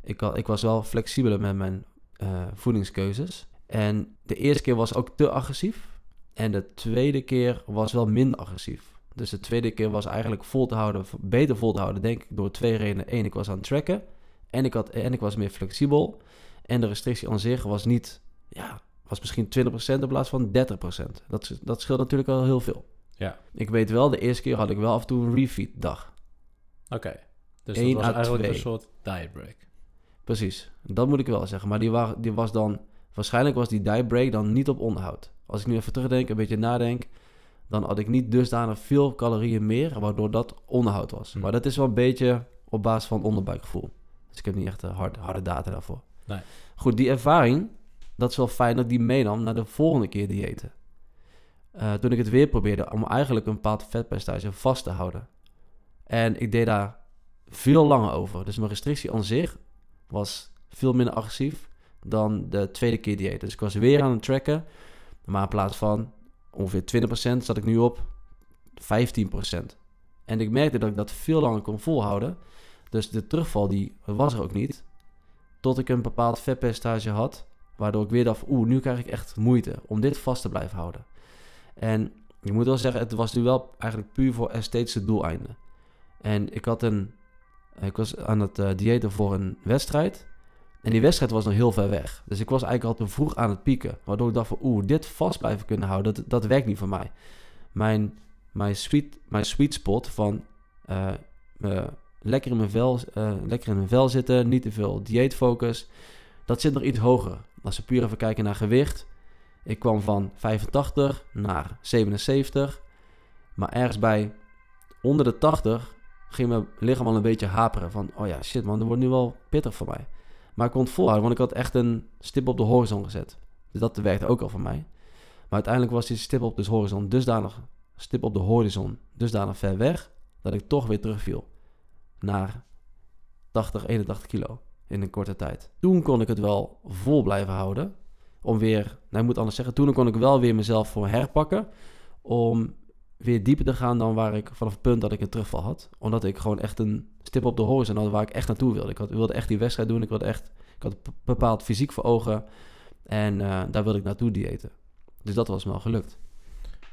ik, had, ik was wel flexibeler met mijn eh, voedingskeuzes. En de eerste keer was ook te agressief en de tweede keer was wel minder agressief. Dus de tweede keer was eigenlijk vol te houden, beter vol te houden, denk ik, door twee redenen. Eén, ik was aan het tracken. En ik, had, en ik was meer flexibel. En de restrictie aan zich was niet, ja, was misschien 20% in plaats van 30%. Dat, dat scheelt natuurlijk al heel veel. Ja. Ik weet wel, de eerste keer had ik wel af en toe een refeed dag. Oké, dus dat was eigenlijk twee. een soort diet break. Precies, dat moet ik wel zeggen. Maar die, wa- die was dan, waarschijnlijk was die die break dan niet op onderhoud. Als ik nu even terugdenk, een beetje nadenk, dan had ik niet dusdanig veel calorieën meer, waardoor dat onderhoud was. Hm. Maar dat is wel een beetje op basis van onderbuikgevoel. Dus ik heb niet echt een hard, harde data daarvoor. Nee. Goed, die ervaring, dat is wel fijn dat die meenam naar de volgende keer diëten. Eh, toen ik het weer probeerde om eigenlijk een bepaald vetpercentage vast te houden. En ik deed daar veel langer over. Dus mijn restrictie aan zich was veel minder agressief dan de tweede keer dieet. Dus ik was weer aan het tracken. Maar in plaats van ongeveer 20% zat ik nu op 15%. En ik merkte dat ik dat veel langer kon volhouden. Dus de terugval die was er ook niet. Tot ik een bepaald vetpercentage had. Waardoor ik weer dacht, oeh, nu krijg ik echt moeite om dit vast te blijven houden. En ik moet wel zeggen, het was nu wel eigenlijk puur voor esthetische doeleinden. En ik had een, ik was aan het eh diëten voor een wedstrijd. En die wedstrijd was nog heel ver weg. Dus ik was eigenlijk al te vroeg aan het pieken. Waardoor ik dacht van, oeh, dit vast blijven kunnen houden, dat, dat werkt niet voor mij. Mijn, mijn, sweet, mijn sweet spot van eh, eh, lekker, in mijn vel, eh, lekker in mijn vel zitten, niet te veel dieetfocus, dat zit nog iets hoger. Als we puur even kijken naar gewicht. Ik kwam van 85 naar 77. Maar ergens bij onder de 80 ging mijn lichaam al een beetje haperen. Van, oh ja, shit man, dat wordt nu wel pittig voor mij. Maar ik kon het volhouden, want ik had echt een stip op de horizon gezet. Dus dat werkte ook al voor mij. Maar uiteindelijk was die stip op de horizon dusdanig, stip op de horizon dusdanig ver weg, dat ik toch weer terugviel naar 80, 81 kilo in een korte tijd. Toen kon ik het wel vol blijven houden. Om weer, nou ik moet anders zeggen, toen kon ik wel weer mezelf voor herpakken. Om weer dieper te gaan dan waar ik vanaf het punt dat ik een terugval had. Omdat ik gewoon echt een stip op de horizon had waar ik echt naartoe wilde. Ik, had, wilde echt die wedstrijd doen. Ik, wilde echt, ik had een bepaald fysiek voor ogen. En uh, daar wilde ik naartoe diëten. Dus dat was me wel gelukt.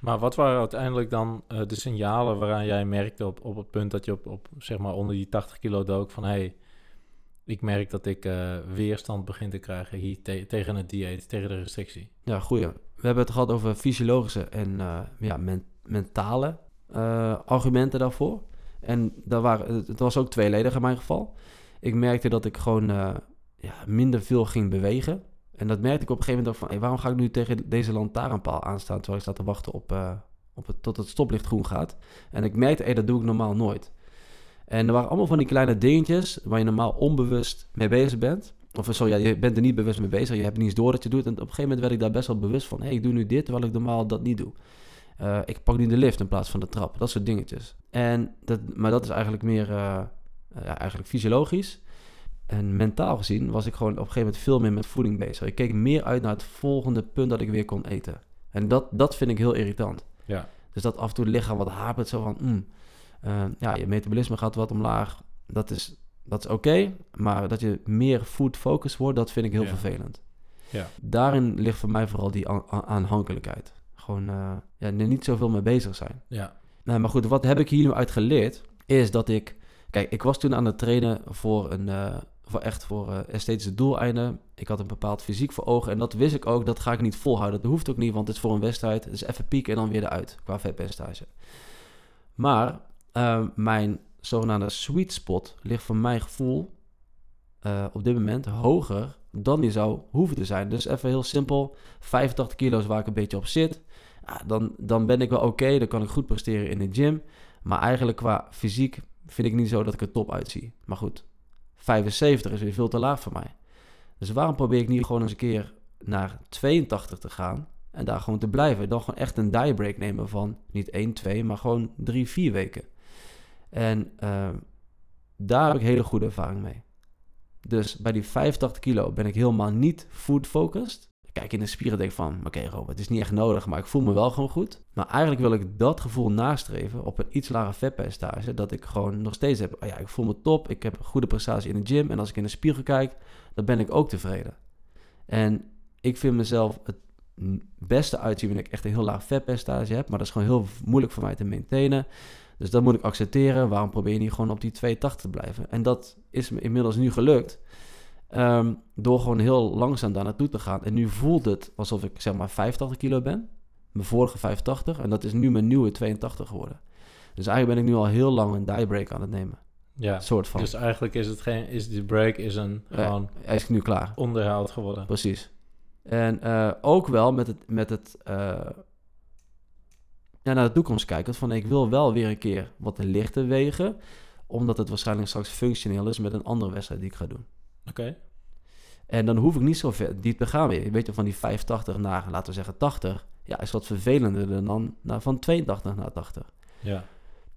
Maar wat waren uiteindelijk dan uh, de signalen waaraan jij merkte op, op het punt dat je op, op zeg maar onder die 80 kilo dook van hé, hey, ik merk dat ik uh, weerstand begin te krijgen hier te tegen het dieet, tegen de restrictie? Ja, goeie. We hebben het gehad over fysiologische en ja, men mentale argumenten daarvoor. En daar waren, het was ook tweeledig in mijn geval. Ik merkte dat ik gewoon ja, minder veel ging bewegen. En dat merkte ik op een gegeven moment ook van... Hey, waarom ga ik nu tegen deze lantaarnpaal aanstaan... terwijl ik sta te wachten op, uh, op tot het stoplicht groen gaat. En ik merkte, hey, dat doe ik normaal nooit. En er waren allemaal van die kleine dingetjes... waar je normaal onbewust mee bezig bent. Of sorry, ja, je bent er niet bewust mee bezig. Je hebt niet eens door dat je doet. En op een gegeven moment werd ik daar best wel bewust van... hey, ik doe nu dit terwijl ik normaal dat niet doe. Uh, ik pak nu de lift in plaats van de trap. Dat soort dingetjes. En dat, maar dat is eigenlijk meer... Uh, ja, eigenlijk fysiologisch. En mentaal gezien was ik gewoon op een gegeven moment veel meer met voeding bezig. Ik keek meer uit naar het volgende punt dat ik weer kon eten. En dat, dat vind ik heel irritant. Ja. Dus dat af en toe het lichaam wat hapert, zo van... Mm, uh, ja, je metabolisme gaat wat omlaag. Dat is, dat is oké, maar dat je meer food focus wordt, dat vind ik heel Ja. vervelend. Ja. Daarin ligt voor mij vooral die aan- aan- aanhankelijkheid. Gewoon uh, ja, er niet zoveel mee bezig zijn. Ja. Nou, maar goed, wat heb ik hier nu uit geleerd? Is dat ik... Kijk, ik was toen aan het trainen voor een... Uh, voor echt voor uh, esthetische doeleinden. Ik had een bepaald fysiek voor ogen. En dat wist ik ook, dat ga ik niet volhouden. Dat hoeft ook niet, want het is voor een wedstrijd. Het is even pieken en dan weer eruit qua vetpercentage. Maar mijn zogenaamde sweet spot ligt voor mijn gevoel uh, op dit moment hoger dan die zou hoeven te zijn. Dus even heel simpel, 85 kilo is waar ik een beetje op zit. Ja, dan, dan ben ik wel oké, dan kan ik goed presteren in de gym. Maar eigenlijk qua fysiek vind ik niet zo dat ik er top uitzie. Maar goed, 75 is weer veel te laag voor mij. Dus waarom probeer ik niet gewoon eens een keer naar 82 te gaan en daar gewoon te blijven? Dan gewoon echt een die break nemen van niet 1, 2, maar gewoon 3, 4 weken. En uh, daar heb ik hele goede ervaring mee. Dus bij die 85 kilo ben ik helemaal niet food focused. Kijk in de spieren en denk van, oké okay, Robert, het is niet echt nodig, maar ik voel me wel gewoon goed. Maar eigenlijk wil ik dat gevoel nastreven op een iets lager vetpercentage. Dat ik gewoon nog steeds heb, oh ja, ik voel me top, ik heb een goede prestatie in de gym. En als ik in de spiegel kijk, dan ben ik ook tevreden. En ik vind mezelf het beste uitzien wanneer ik echt een heel laag vetpercentage heb. Maar dat is gewoon heel moeilijk voor mij te maintainen. Dus dat moet ik accepteren. Waarom probeer je niet gewoon op die 280 te blijven? En dat is me inmiddels nu gelukt. Um, door gewoon heel langzaam daar naartoe te gaan. En nu voelt het alsof ik zeg maar 85 kilo ben. Mijn vorige 85. En dat is nu mijn nieuwe 82 geworden. Dus eigenlijk ben ik nu al heel lang een die break aan het nemen. Ja, soort van. dus eigenlijk is het geen, is die break is een gewoon hij is nu klaar. onderhoud geworden. Precies. En uh, ook wel met het, met het uh, ja, naar de toekomst kijken. Van ik wil wel weer een keer wat lichter wegen. Omdat het waarschijnlijk straks functioneel is met een andere wedstrijd die ik ga doen. Oké. Okay. En dan hoef ik niet zo ver diep te gaan weer. Weet je, van die 85 naar, laten we zeggen, 80. Ja, is wat vervelender dan naar, van 82 naar 80. Ja.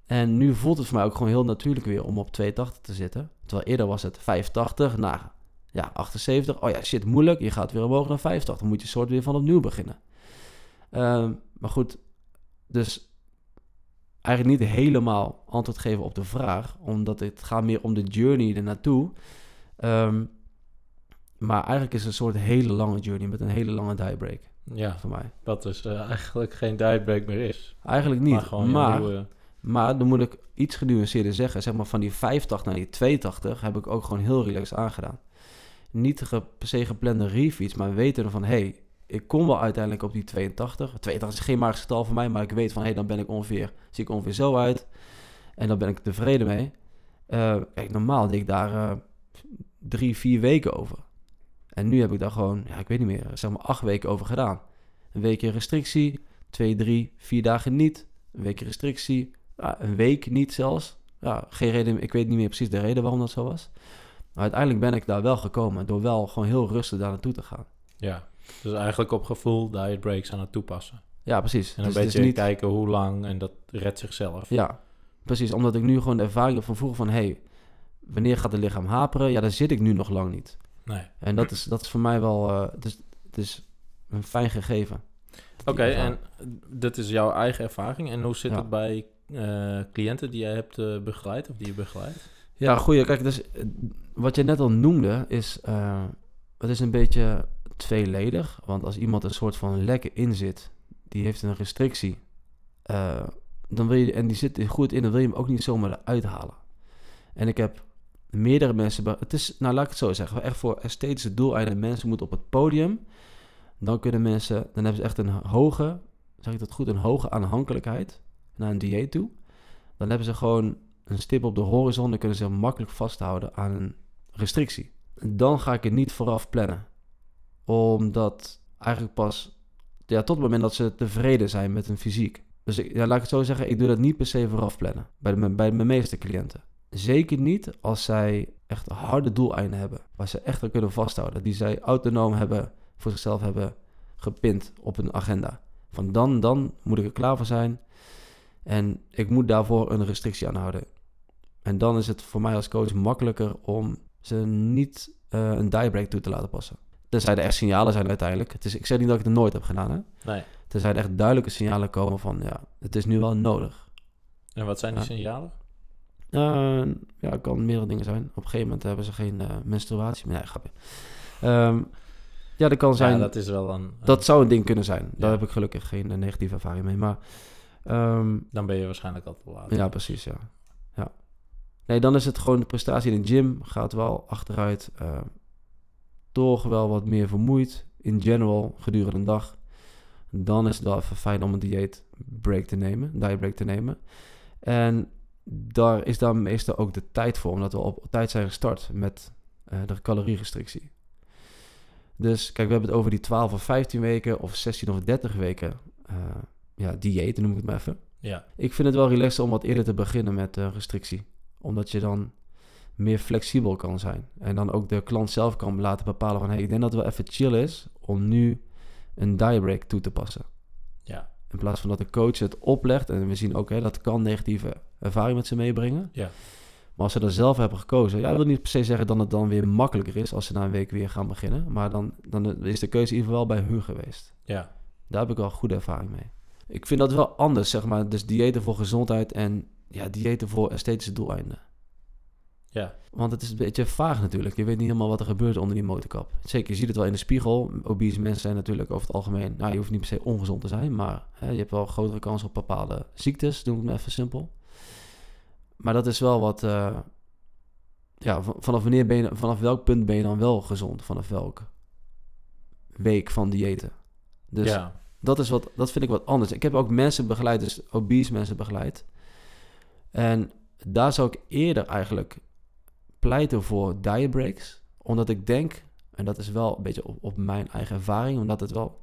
En nu voelt het voor mij ook gewoon heel natuurlijk weer om op 82 te zitten. Terwijl eerder was het 85 naar ja, 78. Oh ja, shit, moeilijk. Je gaat weer omhoog naar 85. Dan moet je soort weer van opnieuw beginnen. Uh, maar goed, dus eigenlijk niet helemaal antwoord geven op de vraag. Omdat het gaat meer om de journey ernaartoe. Um, maar eigenlijk is het een soort hele lange journey met een hele lange diebreak. Ja, voor mij. Dat dus uh, eigenlijk geen diebreak meer is. Eigenlijk niet. Maar, gewoon maar, nieuwe... maar dan moet ik iets genuanceerder zeggen. Zeg maar van die 85 naar die 82 heb ik ook gewoon heel relaxed aangedaan. niet ge, per se geplande refeeds, maar weten van... hey, ik kom wel uiteindelijk op die 82. 82 is geen magisch getal voor mij, maar ik weet van... hey, dan ben ik ongeveer, zie ik ongeveer zo uit. En dan ben ik tevreden mee. Eh, kijk, normaal deed ik daar eh, drie, vier weken over. En nu heb ik daar gewoon, ja, ik weet niet meer, zeg maar acht weken over gedaan. Een weekje restrictie, twee, drie, vier dagen niet. Een weekje restrictie, ja, een week niet zelfs. Ja, geen reden, ik weet niet meer precies de reden waarom dat zo was. Maar uiteindelijk ben ik daar wel gekomen door wel gewoon heel rustig daar naartoe te gaan. Ja, dus eigenlijk op gevoel diet breaks aan het toepassen. Ja, precies. En een Dus is beetje niet, kijken hoe lang en dat redt zichzelf. Ja, precies. Omdat ik nu gewoon de ervaring heb van vroeger van... hey, wanneer gaat het lichaam haperen? Ja, daar zit ik nu nog lang niet. Nee. En dat is, dat is voor mij wel... eh, het, is, het is een fijn gegeven. Oké, en dit is jouw eigen ervaring. En hoe zit Ja. het bij eh, cliënten die jij hebt eh, begeleid of die je begeleidt? Ja, goeie. Kijk, dus, wat je net al noemde is... eh, het is een beetje tweeledig. Want als iemand een soort van lekker in zit... die heeft een restrictie... dan wil je, en die zit er goed in... dan wil je hem ook niet zomaar eruit halen. En ik heb meerdere mensen... Het is, nou laat ik het zo zeggen... echt voor esthetische doeleinden... mensen moeten op het podium... dan kunnen mensen... dan hebben ze echt een hoge... zeg ik dat goed? Een hoge aanhankelijkheid... naar een dieet toe. Dan hebben ze gewoon een stip op de horizon... dan kunnen ze makkelijk vasthouden aan een restrictie. Dan ga ik het niet vooraf plannen. Omdat eigenlijk pas... Ja, tot het moment dat ze tevreden zijn met hun fysiek. Dus ja, laat ik het zo zeggen, ik doe dat niet per se vooraf plannen. Bij, bij mijn meeste cliënten. Zeker niet als zij echt harde doeleinden hebben. Waar ze echt aan kunnen vasthouden. Die zij autonoom hebben, voor zichzelf hebben gepind op een agenda. Van dan, dan moet ik er klaar voor zijn. En ik moet daarvoor een restrictie aanhouden. En dan is het voor mij als coach makkelijker om ze niet eh, een diebreak toe te laten passen. Tenzij er echt signalen zijn uiteindelijk. Het is, ik zeg niet dat ik het nooit heb gedaan. Hè? Nee. Tenzij er echt duidelijke signalen komen van ja, het is nu wel nodig. En wat zijn die Ja. signalen? Eh, ja, het kan meerdere dingen zijn. Op een gegeven moment hebben ze geen eh, menstruatie meer. Nee, grapje. Ehm, ja, dat kan zijn. Ja, dat, dat is wel een... zou een ding kunnen zijn. Daar Ja. heb ik gelukkig geen eh, negatieve ervaring mee. Maar ehm, Dan ben je waarschijnlijk al te laat. ja, precies, ja. ja. Nee, dan is het gewoon de prestatie in de gym gaat wel achteruit. eh, toch wel wat meer vermoeid in general gedurende een dag. Dan is het wel even fijn om een dieet break te nemen, diet break te nemen. En daar is dan meestal ook de tijd voor, omdat we op tijd zijn gestart met eh, de calorierestrictie. Dus kijk, we hebben het over die 12 of 15 weken of 16 of 30 weken eh ja, dieet, noem ik het maar even. Ja. Ik vind het wel relaxed om wat eerder te beginnen met eh, restrictie. Omdat je dan meer flexibel kan zijn. En dan ook de klant zelf kan laten bepalen van... Hey, ik denk dat het wel even chill is om nu een diebreak toe te passen. Ja. In plaats van dat de coach het oplegt. En we zien ook, hè, dat kan negatieve ervaring met ze meebrengen. Ja. Maar als ze er zelf hebben gekozen... Ja, dat wil niet per se zeggen dat het dan weer makkelijker is... als ze na een week weer gaan beginnen. Maar dan, dan is de keuze in ieder geval wel bij hun geweest. Ja. Daar heb ik wel goede ervaring mee. Ik vind dat wel anders, zeg maar. Dus diëten voor gezondheid en ja, diëten voor esthetische doeleinden. Ja. Want het is een beetje vaag natuurlijk. Je weet niet helemaal wat er gebeurt onder die motorkap. Zeker, je ziet het wel in de spiegel. Obese mensen zijn natuurlijk over het algemeen... Nou, je hoeft niet per se ongezond te zijn... maar hè, je hebt wel grotere kans op bepaalde ziektes. Doe ik het even simpel. Maar dat is wel wat... eh, ja, vanaf, wanneer ben je, vanaf welk punt ben je dan wel gezond? Vanaf welk week van diëten? Dus ja. dat, is wat, dat vind ik wat anders. Ik heb ook mensen begeleid, dus obese mensen begeleid. En daar zou ik eerder eigenlijk pleiten voor diet breaks. Omdat ik denk, en dat is wel een beetje op, op mijn eigen ervaring, omdat het wel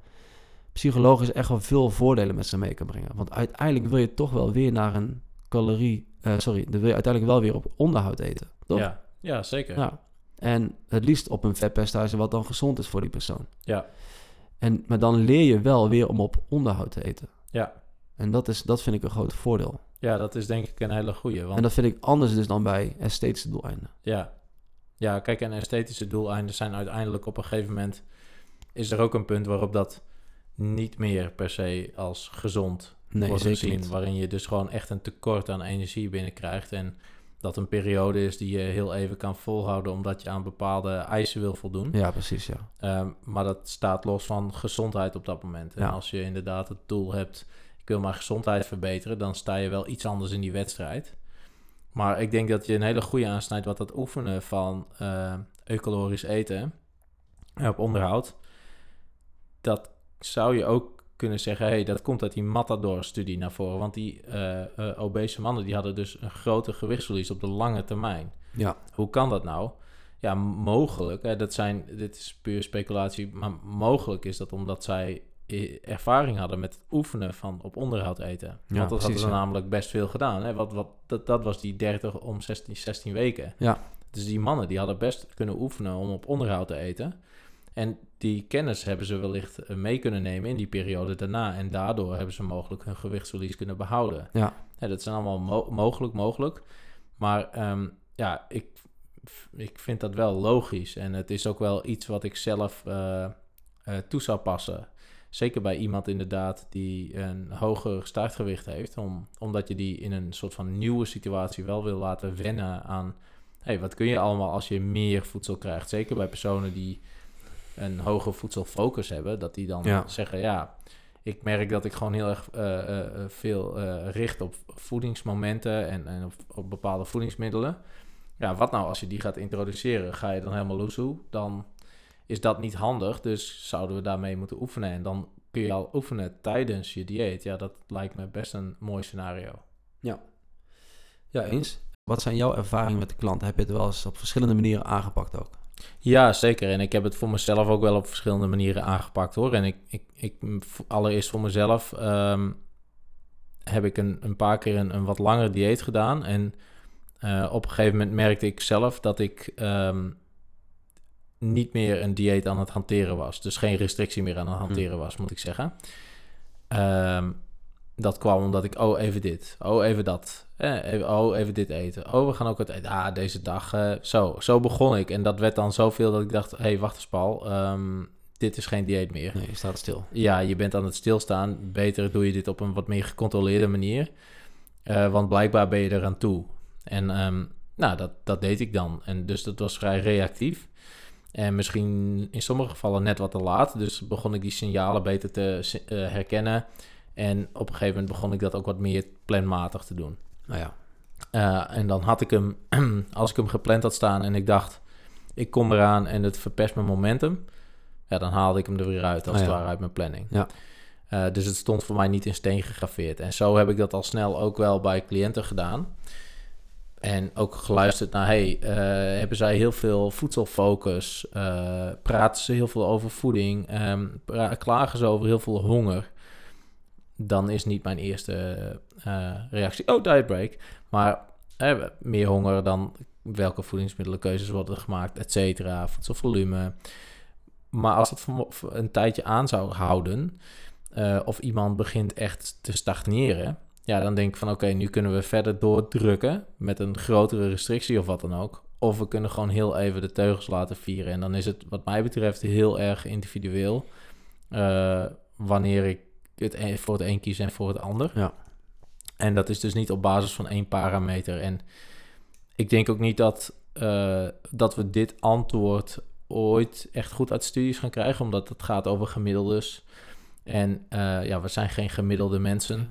psychologisch echt wel veel voordelen met zich mee kan brengen. Want uiteindelijk wil je toch wel weer naar een calorie, eh, sorry, dan wil je uiteindelijk wel weer op onderhoud eten. Toch? Ja. ja, zeker. Ja. En het liefst op een vetpercentage wat dan gezond is voor die persoon. Ja. En, maar dan leer je wel weer om op onderhoud te eten. Ja. En dat, is, dat vind ik een groot voordeel. Ja, dat is denk ik een hele goeie. Want En dat vind ik anders dus dan bij esthetische doeleinden. Ja. Ja, kijk, en esthetische doeleinden zijn uiteindelijk op een gegeven moment... is er ook een punt waarop dat niet meer per se als gezond Nee, wordt gezien. niet. Waarin je dus gewoon echt een tekort aan energie binnenkrijgt. En dat een periode is die je heel even kan volhouden... omdat je aan bepaalde eisen wil voldoen. Ja, precies, ja. Ehm, maar dat staat los van gezondheid op dat moment. En Ja. als je inderdaad het doel hebt, ik wil mijn gezondheid verbeteren, dan sta je wel iets anders in die wedstrijd. Maar ik denk dat je een hele goede aansnijdt wat dat oefenen van eh, eucalorisch eten eh, op onderhoud. Dat zou je ook kunnen zeggen, hey, dat komt uit die Matador-studie naar voren. Want die eh, obese mannen die hadden dus een groter gewichtsverlies op de lange termijn. Ja. Hoe kan dat nou? Ja, mogelijk. Hè, dat zijn, dit is puur speculatie, maar mogelijk is dat omdat zij ervaring hadden met het oefenen van op onderhoud eten. Ja, Want dat precies, hadden ze ja. namelijk best veel gedaan. Hè? Wat, wat, dat, dat was die 30 om 16, 16 weken. Ja. Dus die mannen die hadden best kunnen oefenen om op onderhoud te eten. En die kennis hebben ze wellicht eh, mee kunnen nemen in die periode daarna. En daardoor hebben ze mogelijk hun gewichtsverlies kunnen behouden. Ja. Ja, dat zijn allemaal mo- mogelijk, mogelijk. Maar ehm, ja, ik, ik vind dat wel logisch. En het is ook wel iets wat ik zelf eh, eh, toe zou passen. Zeker bij iemand inderdaad die een hoger startgewicht heeft. Om, omdat je die in een soort van nieuwe situatie wel wil laten wennen aan... hey, wat kun je allemaal als je meer voedsel krijgt? Zeker bij personen die een hoge voedselfocus hebben. Dat die dan Ja. zeggen, ja, ik merk dat ik gewoon heel erg eh, eh, eh, veel richt op voedingsmomenten en, en op, op bepaalde voedingsmiddelen. Ja, wat nou als je die gaat introduceren? Ga je dan helemaal loesoe? Dan is dat niet handig, dus zouden we daarmee moeten oefenen. En dan kun je al oefenen tijdens je dieet. Ja, dat lijkt me best een mooi scenario. Ja, eens. Wat zijn jouw ervaringen met de klant? Heb je het wel eens op verschillende manieren aangepakt ook? Ja, zeker. En ik heb het voor mezelf ook wel op verschillende manieren aangepakt hoor. En ik, ik, ik allereerst voor mezelf ehm, heb ik een, een paar keer een, een wat langer dieet gedaan. En eh, op een gegeven moment merkte ik zelf dat ik ehm, niet meer een dieet aan het hanteren was. Dus geen restrictie meer aan het hanteren was, moet ik zeggen. Ehm, dat kwam omdat ik, oh, even dit. Oh, even dat. Eh, even, oh, even dit eten. Oh, we gaan ook wat eten. Ah, deze dag. eh, zo, zo begon ik. En dat werd dan zoveel dat ik dacht, hé, hey, wacht eens Paul. ehm, dit is geen dieet meer. Nee, je staat stil. Ja, je bent aan het stilstaan. Beter doe je dit op een wat meer gecontroleerde manier. Eh, want blijkbaar ben je eraan toe. En ehm, nou, dat, dat deed ik dan. En dus dat was vrij reactief. En misschien in sommige gevallen net wat te laat. Dus begon ik die signalen beter te eh, herkennen. En op een gegeven moment begon ik dat ook wat meer planmatig te doen. Nou ja. Eh, en dan had ik hem, als ik hem gepland had staan en ik dacht, ik kom eraan en het verpest mijn momentum. Ja, dan haalde ik hem er weer uit, als Ah, het ja. ware, uit mijn planning. Ja. Eh, dus het stond voor mij niet in steen gegraveerd. En zo heb ik dat al snel ook wel bij cliënten gedaan. En ook geluisterd naar, hey, eh, hebben zij heel veel voedselfocus? Eh, praten ze heel veel over voeding? Ehm, klagen ze over heel veel honger? Dan is niet mijn eerste eh, reactie, oh, diet break. Maar meer honger dan welke voedingsmiddelenkeuzes worden gemaakt, et cetera, voedselvolume. Maar als voor een tijdje aan zou houden, of iemand begint echt te stagneren, ja, dan denk ik van oké, nu kunnen we verder doordrukken met een grotere restrictie of wat dan ook. Of we kunnen gewoon heel even de teugels laten vieren. En dan is het wat mij betreft heel erg individueel eh, wanneer ik het een, voor het een kies en voor het ander. Ja. En dat is dus niet op basis van één parameter. En ik denk ook niet dat, eh, dat we dit antwoord ooit echt goed uit studies gaan krijgen, omdat het gaat over gemiddeldes. En eh, ja, we zijn geen gemiddelde mensen.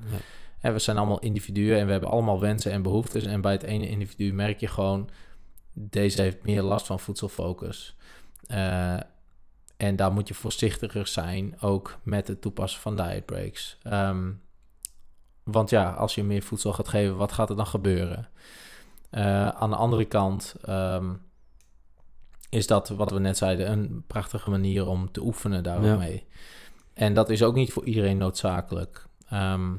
En we zijn allemaal individuen en we hebben allemaal wensen en behoeftes. En bij het ene individu merk je gewoon, deze heeft meer last van voedselfocus. Eh, en daar moet je voorzichtiger zijn, ook met het toepassen van diet breaks. Ehm, want ja, als je meer voedsel gaat geven, wat gaat er dan gebeuren? Eh, aan de andere kant ehm, is dat, wat we net zeiden, een prachtige manier om te oefenen daarmee. En dat is ook niet voor iedereen noodzakelijk. Ehm,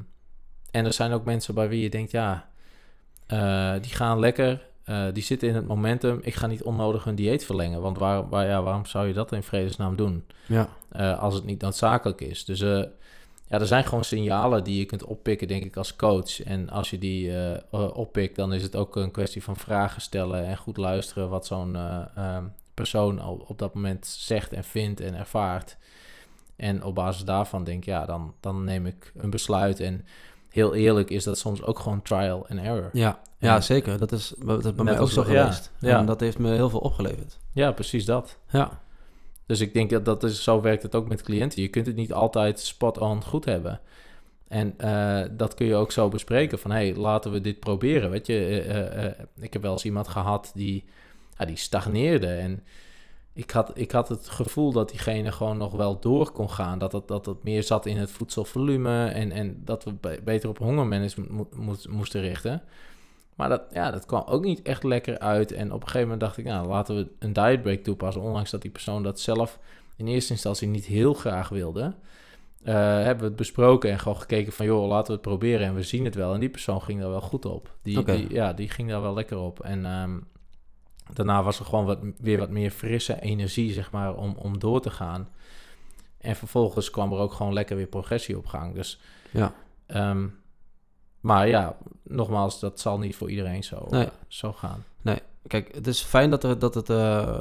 en er zijn ook mensen bij wie je denkt, ja, eh, die gaan lekker, eh, die zitten in het momentum. Ik ga niet onnodig hun dieet verlengen, want waar, waar, ja, waarom zou je dat in vredesnaam doen? Ja. eh, als het niet noodzakelijk is. Dus ja, er zijn gewoon signalen die je kunt oppikken, denk ik, als coach. En als je die oppikt, dan is het ook een kwestie van vragen stellen en goed luisteren wat zo'n eh, ehm, persoon op dat moment zegt en vindt en ervaart. En op basis daarvan denk ik, ja, dan, dan neem ik een besluit. En heel eerlijk is dat soms ook gewoon trial and error. Ja, ja En- zeker. Dat is, dat is bij mij ook zo ja, geweest. ja. En dat heeft me heel veel opgeleverd. Ja, precies dat. Ja, Dus ik denk dat dat is, zo werkt het ook met cliënten. Je kunt het niet altijd spot-on goed hebben. En eh, dat kun je ook zo bespreken van, hey, laten we dit proberen. Weet je, eh, eh, ik heb wel eens iemand gehad die, die stagneerde. En ik had, ik had het gevoel dat diegene gewoon nog wel door kon gaan. Dat het, dat het meer zat in het voedselvolume en, en dat we be- beter op hongermanagement mo- mo- moesten richten. Maar dat, ja, dat kwam ook niet echt lekker uit. En op een gegeven moment dacht ik, nou, laten we een dietbreak toepassen. Ondanks dat die persoon dat zelf in eerste instantie niet heel graag wilde. eh, hebben we het besproken en gewoon gekeken van... joh, laten we het proberen en we zien het wel. En die persoon ging daar wel goed op. Die, die, ja, die ging daar wel lekker op. En ehm, daarna was er gewoon wat, weer wat meer frisse energie, zeg maar, om, om door te gaan. En vervolgens kwam er ook gewoon lekker weer progressie op gang. Dus, Ja. ehm, maar ja, nogmaals, dat zal niet voor iedereen zo, Nee. zo gaan. Kijk, het is fijn dat, er, dat, het, eh,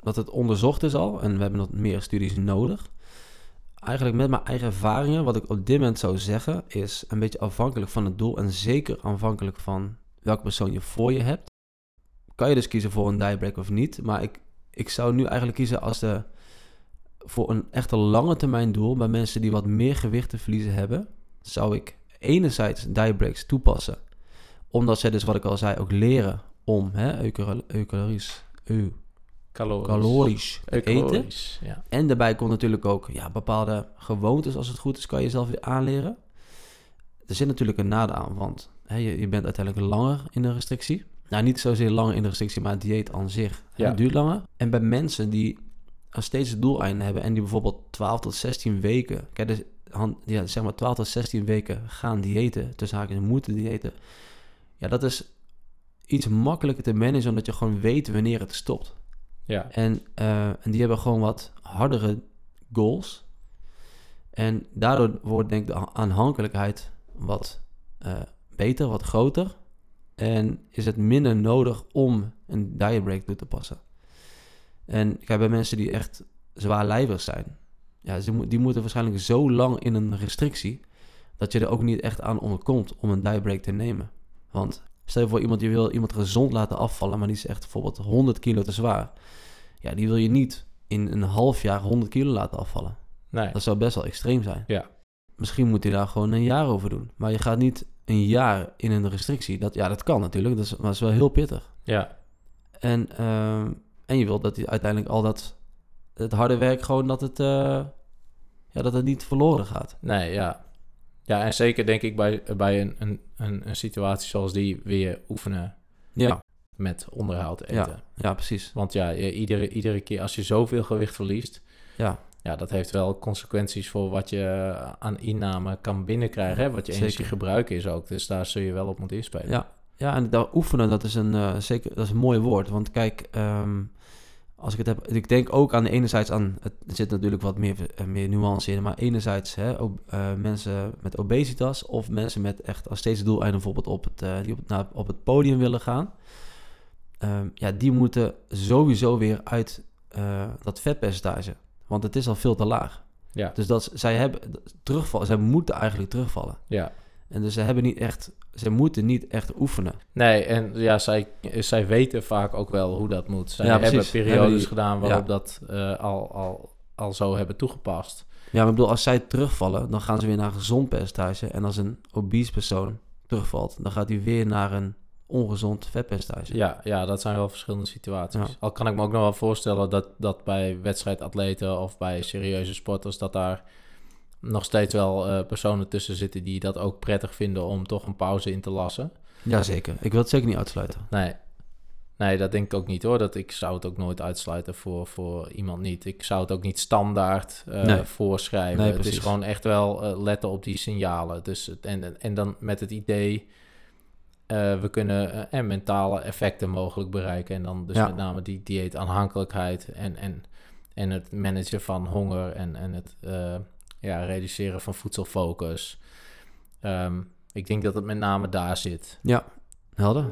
dat het onderzocht is al. En we hebben nog meer studies nodig. Eigenlijk met mijn eigen ervaringen, wat ik op dit moment zou zeggen, is een beetje afhankelijk van het doel. En zeker afhankelijk van welke persoon je voor je hebt. Kan je dus kiezen voor een diebreak of niet. Maar ik, ik zou nu eigenlijk kiezen als de, voor een echte lange termijn doel. Bij mensen die wat meer gewicht te verliezen hebben. Zou ik enerzijds diebreaks toepassen. Omdat zij dus, wat ik al zei, ook leren om hè, Calorisch. calorisch te eten. Ja. En daarbij komt natuurlijk ook ja, bepaalde gewoontes, als het goed is, kan je zelf weer aanleren. Er zit natuurlijk een nadeel aan, want hè, je, je bent uiteindelijk langer in de restrictie. Nou, niet zozeer langer in de restrictie, maar het dieet aan zich duurt langer. En bij mensen die al steeds het doeleinde hebben en die bijvoorbeeld 12 tot 16 weken, kijk, dus, ja, zeg maar 12 tot 16 weken gaan diëten, tussen haakjes moeten diëten. Ja, dat is iets makkelijker te managen, omdat je gewoon weet wanneer het stopt. Ja, En, eh, en die hebben gewoon wat hardere goals. En daardoor wordt denk ik de aanhankelijkheid wat eh, beter, wat groter. En is het minder nodig om een dietbreak toe te passen. En kijk, bij mensen die echt zwaarlijvig zijn, ja, die moeten waarschijnlijk zo lang in een restrictie, dat je er ook niet echt aan ontkomt om een dietbreak te nemen. Want stel je voor iemand die wil iemand gezond laten afvallen, maar die is echt bijvoorbeeld 100 kilo te zwaar. Ja, die wil je niet in een half jaar 100 kilo laten afvallen. nee. Dat zou best wel extreem zijn. Ja. Misschien moet hij daar gewoon een jaar over doen. Maar je gaat niet een jaar in een restrictie. Dat, ja, dat kan natuurlijk, dat is, maar dat is wel heel pittig. Ja, En, ehm, en je wilt dat hij uiteindelijk al dat het harde werk gewoon dat het, eh, ja, dat het niet verloren gaat. nee, ja. Ja, en zeker denk ik bij, bij een, een, een, een situatie zoals die weer oefenen Ja, met onderhoud eten. ja, ja precies. Want ja, je- iedere, iedere keer als je zoveel gewicht verliest, Ja, ja, dat heeft wel consequenties voor wat je aan inname kan binnenkrijgen. Hè? Wat je Zeker. energiegebruik is ook. Dus daar zul je wel op moeten inspelen. Ja, ja en daar oefenen, dat is een, eh, zeker, dat is een mooi woord. Want kijk, ehm, als ik het heb, ik denk ook aan de enerzijds aan, het, er zit natuurlijk wat meer, eh, meer nuance in, maar enerzijds hè, eh, mensen met obesitas of mensen met echt als steeds doeleinde bijvoorbeeld op het, die op, het- naar, op het podium willen gaan. Ehm, ja, die moeten sowieso weer uit dat vetpercentage, want het is al veel te laag. Ja, Dus dat, zij hebben terugvallen, zij moeten eigenlijk terugvallen. ja. En dus ze hebben niet echt, ze moeten niet echt oefenen. Nee, en ja, zij, zij weten vaak ook wel hoe dat moet. Zij Ja, hebben precies. periodes Hebben die- gedaan waarop ja. dat eh, al, al, al zo hebben toegepast. Ja, maar ik bedoel, als zij terugvallen, dan gaan ze weer naar een gezond percentage. En als een obese persoon terugvalt, dan gaat hij weer naar een ongezond vetpercentage. Ja, ja, dat zijn wel verschillende situaties. Ja. Al kan ik me ook nog wel voorstellen dat, dat bij wedstrijdatleten of bij serieuze sporters... dat daar nog steeds wel eh, personen tussen zitten die dat ook prettig vinden om toch een pauze in te lassen. Jazeker. Ik wil het zeker niet uitsluiten. Nee. Nee, dat denk ik ook niet hoor. Dat ik zou het ook nooit uitsluiten voor, voor iemand niet. Ik zou het ook niet standaard eh, Nee. voorschrijven. Nee, het is gewoon echt wel eh, letten op die signalen. Dus en- en dan met het idee, eh, we kunnen eh, en mentale effecten mogelijk bereiken. En dan dus Ja. met name die dieetaanhankelijkheid en, en, en het managen van honger en, en het eh, ja, reduceren van voedselfocus. Ehm, ik denk dat het met name daar zit. Helder?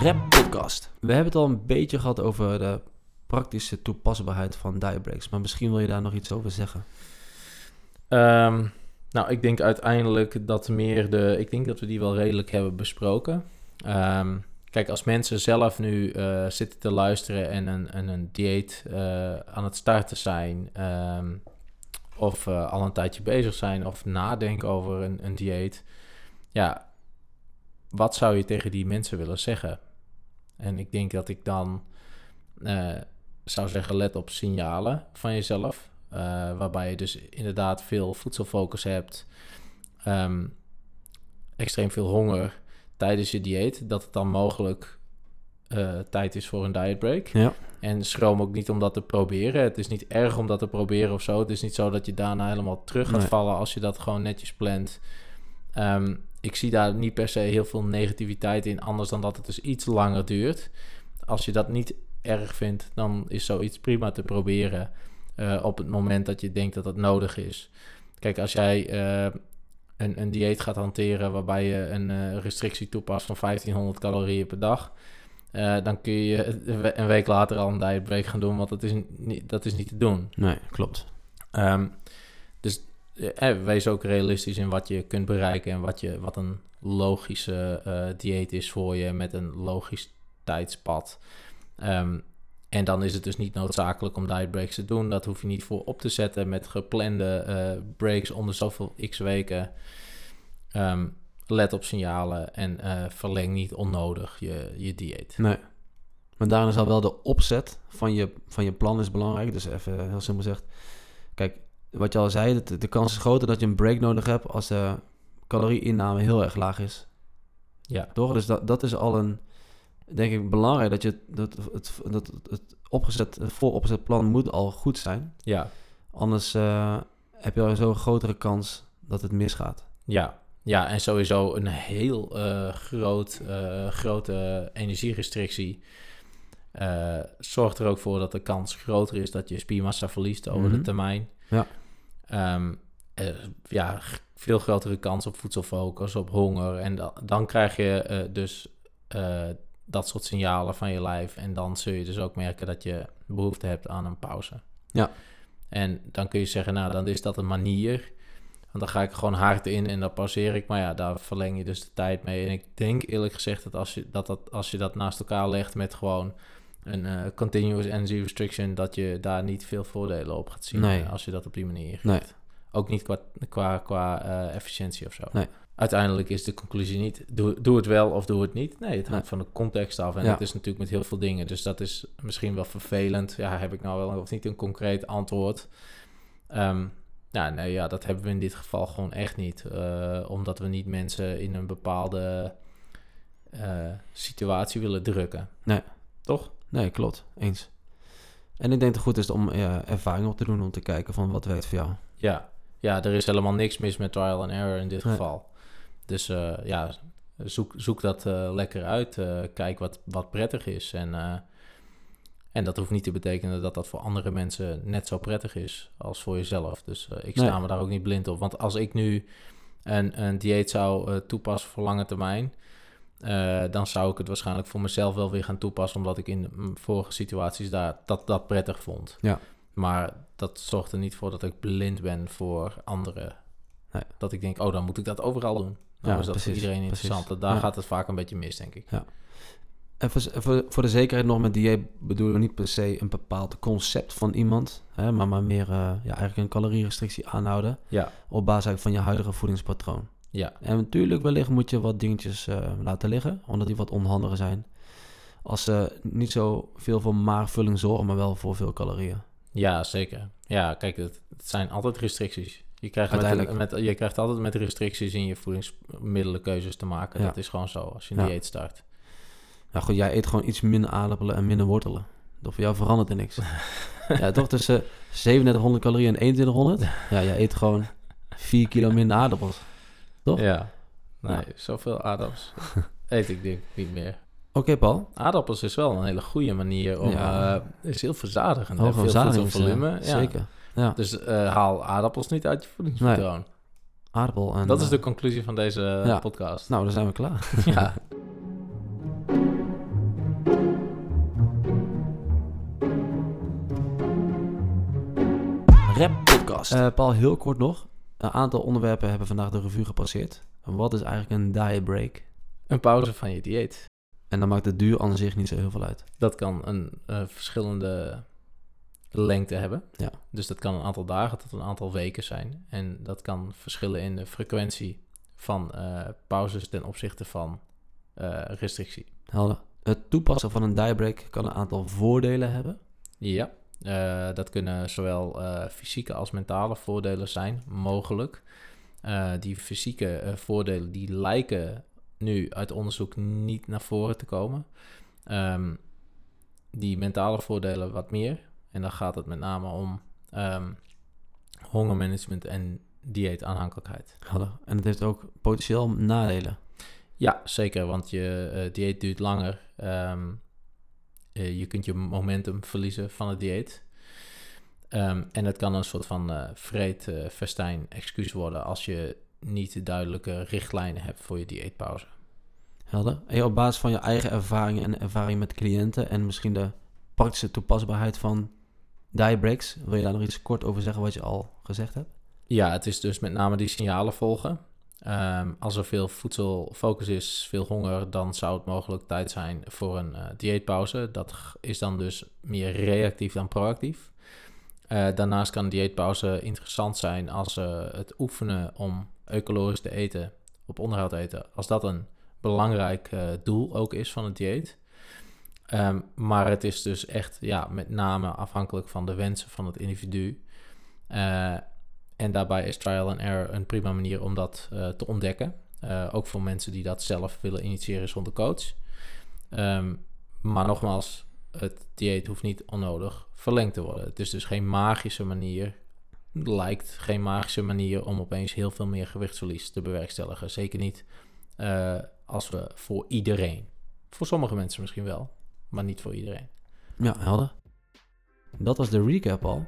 Rap Podcast. We hebben het al een beetje gehad over de praktische toepasbaarheid van diabreaks. Maar misschien wil je daar nog iets over zeggen. Ehm, nou, ik denk uiteindelijk dat meer de. Ik denk dat we die wel redelijk hebben besproken. Ehm, kijk, als mensen zelf nu eh, zitten te luisteren en een, en een dieet eh, aan het starten zijn. ehm, of eh, al een tijdje bezig zijn of nadenken over een, een dieet. Ja, wat zou je tegen die mensen willen zeggen? En ik denk dat ik dan zou zeggen, let op signalen van jezelf. eh, waarbij je dus inderdaad veel voedselfocus hebt. ehm, extreem veel honger tijdens je dieet. Dat het dan mogelijk eh, tijd is voor een dietbreak. Ja. En schroom ook niet om dat te proberen. Het is niet erg om dat te proberen of zo. Het is niet zo dat je daarna helemaal terug gaat Nee. vallen als je dat gewoon netjes plant. Ehm, ik zie daar niet per se heel veel negativiteit in, anders dan dat het dus iets langer duurt. Als je dat niet erg vindt, dan is zoiets prima te proberen eh, op het moment dat je denkt dat het nodig is. Kijk, als jij eh, een, een dieet gaat hanteren waarbij je een eh, restrictie toepast van 1500 calorieën per dag, dan kun je een week later al een dietbreak gaan doen, want dat is niet, dat is niet te doen. Nee, klopt. Ehm, dus wees ook realistisch in wat je kunt bereiken en wat, je, wat een logische dieet is voor je met een logisch tijdspad. Ehm, en dan is het dus niet noodzakelijk om diet breaks te doen. Dat hoef je niet voor op te zetten met geplande eh, breaks onder zoveel x weken. Ehm, let op signalen en eh, verleng niet onnodig je, je dieet. Nee. Maar daarin is al wel de opzet van je, van je plan is belangrijk. Dus even heel simpel gezegd. Kijk, wat je al zei, de, de kans is groter dat je een break nodig hebt als de calorieinname heel erg laag is. Ja, Toch? Dus dat, dat is al een, denk ik, belangrijk dat je dat het, dat het opgezet, het vooropgezet plan moet al goed zijn. ja, Anders eh, heb je al zo'n grotere kans dat het misgaat. Ja, ja, en sowieso een heel eh, groot, eh, grote energierestrictie zorgt er ook voor dat de kans groter is dat je spiermassa verliest over de Mhm. termijn. Ja. Ehm, eh, ja, veel grotere kans op voedselfocus, op honger. En da- dan krijg je dus dat soort signalen van je lijf. En dan zul je dus ook merken dat je behoefte hebt aan een pauze. Ja. En dan kun je zeggen, nou, dan is dat een manier. Want dan ga ik gewoon hard in en dan pauzeer ik. Maar ja, daar verleng je dus de tijd mee. En ik denk eerlijk gezegd dat als je dat, dat, als je dat naast elkaar legt met gewoon een eh, continuous energy restriction, dat je daar niet veel voordelen op gaat zien Nee. eh, als je dat op die manier. Nee. Ook niet qua, qua, qua eh, efficiëntie of zo. Nee. Uiteindelijk is de conclusie niet, doe, doe het wel of doe het niet. Nee, het hangt van de context af. En Ja. dat is natuurlijk met heel veel dingen. Dus dat is misschien wel vervelend. Ja, heb ik nou wel of niet een concreet antwoord? Ehm, ja, nee, ja, dat hebben we in dit geval gewoon echt niet. Eh, omdat we niet mensen in een bepaalde eh, situatie willen drukken. Nee. Toch? Nee, klopt. Eens. En ik denk dat het goed is om ja, ervaring op te doen om te kijken van wat werkt voor jou. Ja. ja, er is helemaal niks mis met trial and error in dit Nee. geval. Dus eh, ja, zoek, zoek dat eh, lekker uit. eh, kijk wat, wat prettig is. En, en dat hoeft niet te betekenen dat dat voor andere mensen net zo prettig is als voor jezelf. Dus ik sta Nee. me daar ook niet blind op. Want als ik nu een, een dieet zou toepassen voor lange termijn... dan zou ik het waarschijnlijk voor mezelf wel weer gaan toepassen... omdat ik in vorige situaties daar, dat, dat prettig vond. Ja. Maar dat zorgt er niet voor dat ik blind ben voor anderen. Nee. Dat ik denk, oh, dan moet ik dat overal doen. Nou Ja, is dat voor precies, iedereen precies. interessant. Daar Ja. gaat het vaak een beetje mis, denk ik. En voor, voor, voor de zekerheid nog met dieet bedoelen we niet per se een bepaald concept van iemand, hè, maar, maar meer eh, ja, eigenlijk een calorierestrictie aanhouden Ja, op basis van je huidige voedingspatroon. ja, En natuurlijk wellicht moet je wat dingetjes eh, laten liggen, omdat die wat onhandiger zijn. Als ze niet zo veel voor maagvulling zorgen, maar wel voor veel calorieën. ja, zeker. Ja, kijk, het, het zijn altijd restricties. Je krijgt, met, Uiteindelijk. met, je krijgt altijd met restricties in je voedingsmiddelenkeuzes te maken. Ja. Dat is gewoon zo, als je een Ja. dieet start. Nou goed, jij eet gewoon iets minder aardappelen en minder wortelen. Toch voor jou verandert er niks. ja, toch tussen 3700 calorieën en 2100? Ja, jij eet gewoon 4 kilo minder aardappels. Toch? Ja, nee, Ja. zoveel aardappels eet ik denk niet meer. Oké, Paul. Aardappels is wel een hele goede manier om... Ja. eh, is heel verzadigend. Hoge Veel voedselvolume. Ja. Zeker. Ja, Dus eh, haal aardappels niet uit je voedingspatroon. aardappel. En, Dat is de eh, conclusie van deze ja. podcast. Nou, dan zijn we klaar. ja. Rap podcast. Eh, Paul, heel kort nog. Een aantal onderwerpen hebben vandaag de revue gepasseerd. En Wat is eigenlijk een diet break? Een pauze van je dieet. En dan maakt de duur aan zich niet zo heel veel uit. Dat kan een eh, verschillende lengte hebben. Ja. Dus dat kan een aantal dagen tot een aantal weken zijn. En dat kan verschillen in de frequentie van eh, pauzes ten opzichte van eh, restrictie. Helder. Het toepassen van een diebreak kan een aantal voordelen hebben. Ja, eh, dat kunnen zowel fysieke als mentale voordelen zijn, mogelijk. Die fysieke voordelen die lijken nu uit onderzoek niet naar voren te komen. Ehm, die mentale voordelen wat meer. En dan gaat het met name om ehm, hongermanagement en dieetaanhankelijkheid. Helder. En het heeft ook potentieel nadelen. Ja, zeker, want je eh, dieet duurt langer. Ehm, eh, je kunt je momentum verliezen van het dieet. Ehm, en het kan een soort van vreed, eh, festijn excuus worden als je niet duidelijke richtlijnen hebt voor je dieetpauze. Helder. En op basis van je eigen ervaringen en ervaring met cliënten en misschien de praktische toepasbaarheid van diebreaks, wil je daar nog iets kort over zeggen wat je al gezegd hebt? Ja, het is dus met name die signalen volgen. Ehm, als er veel voedselfocus is, veel honger, dan zou het mogelijk tijd zijn voor een eh, dieetpauze. Dat is dan dus meer reactief dan proactief. Eh, daarnaast kan een dieetpauze interessant zijn als eh, het oefenen om ecologisch te eten, op onderhoud eten, als dat een belangrijk doel ook is van het dieet. Ehm, maar het is dus echt ja, met name afhankelijk van de wensen van het individu. Eh, en daarbij is trial and error een prima manier om dat eh, te ontdekken. Eh, ook voor mensen die dat zelf willen initiëren zonder coach. Ehm, maar nogmaals, het dieet hoeft niet onnodig verlengd te worden. Het is dus geen magische manier, lijkt geen magische manier om opeens heel veel meer gewichtsverlies te bewerkstelligen. Zeker niet als we voor iedereen. Voor sommige mensen misschien wel, maar niet voor iedereen. Ja, helder. Dat was de recap al.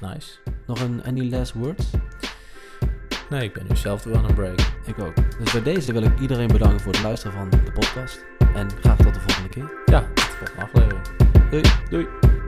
Nice. Nog een any last words? Nee, ik ben nu zelf aan een break. Ik ook. Dus bij deze wil ik iedereen bedanken voor het luisteren van de podcast. En graag tot de volgende keer. Ja, tot de volgende aflevering. Doei. Doei.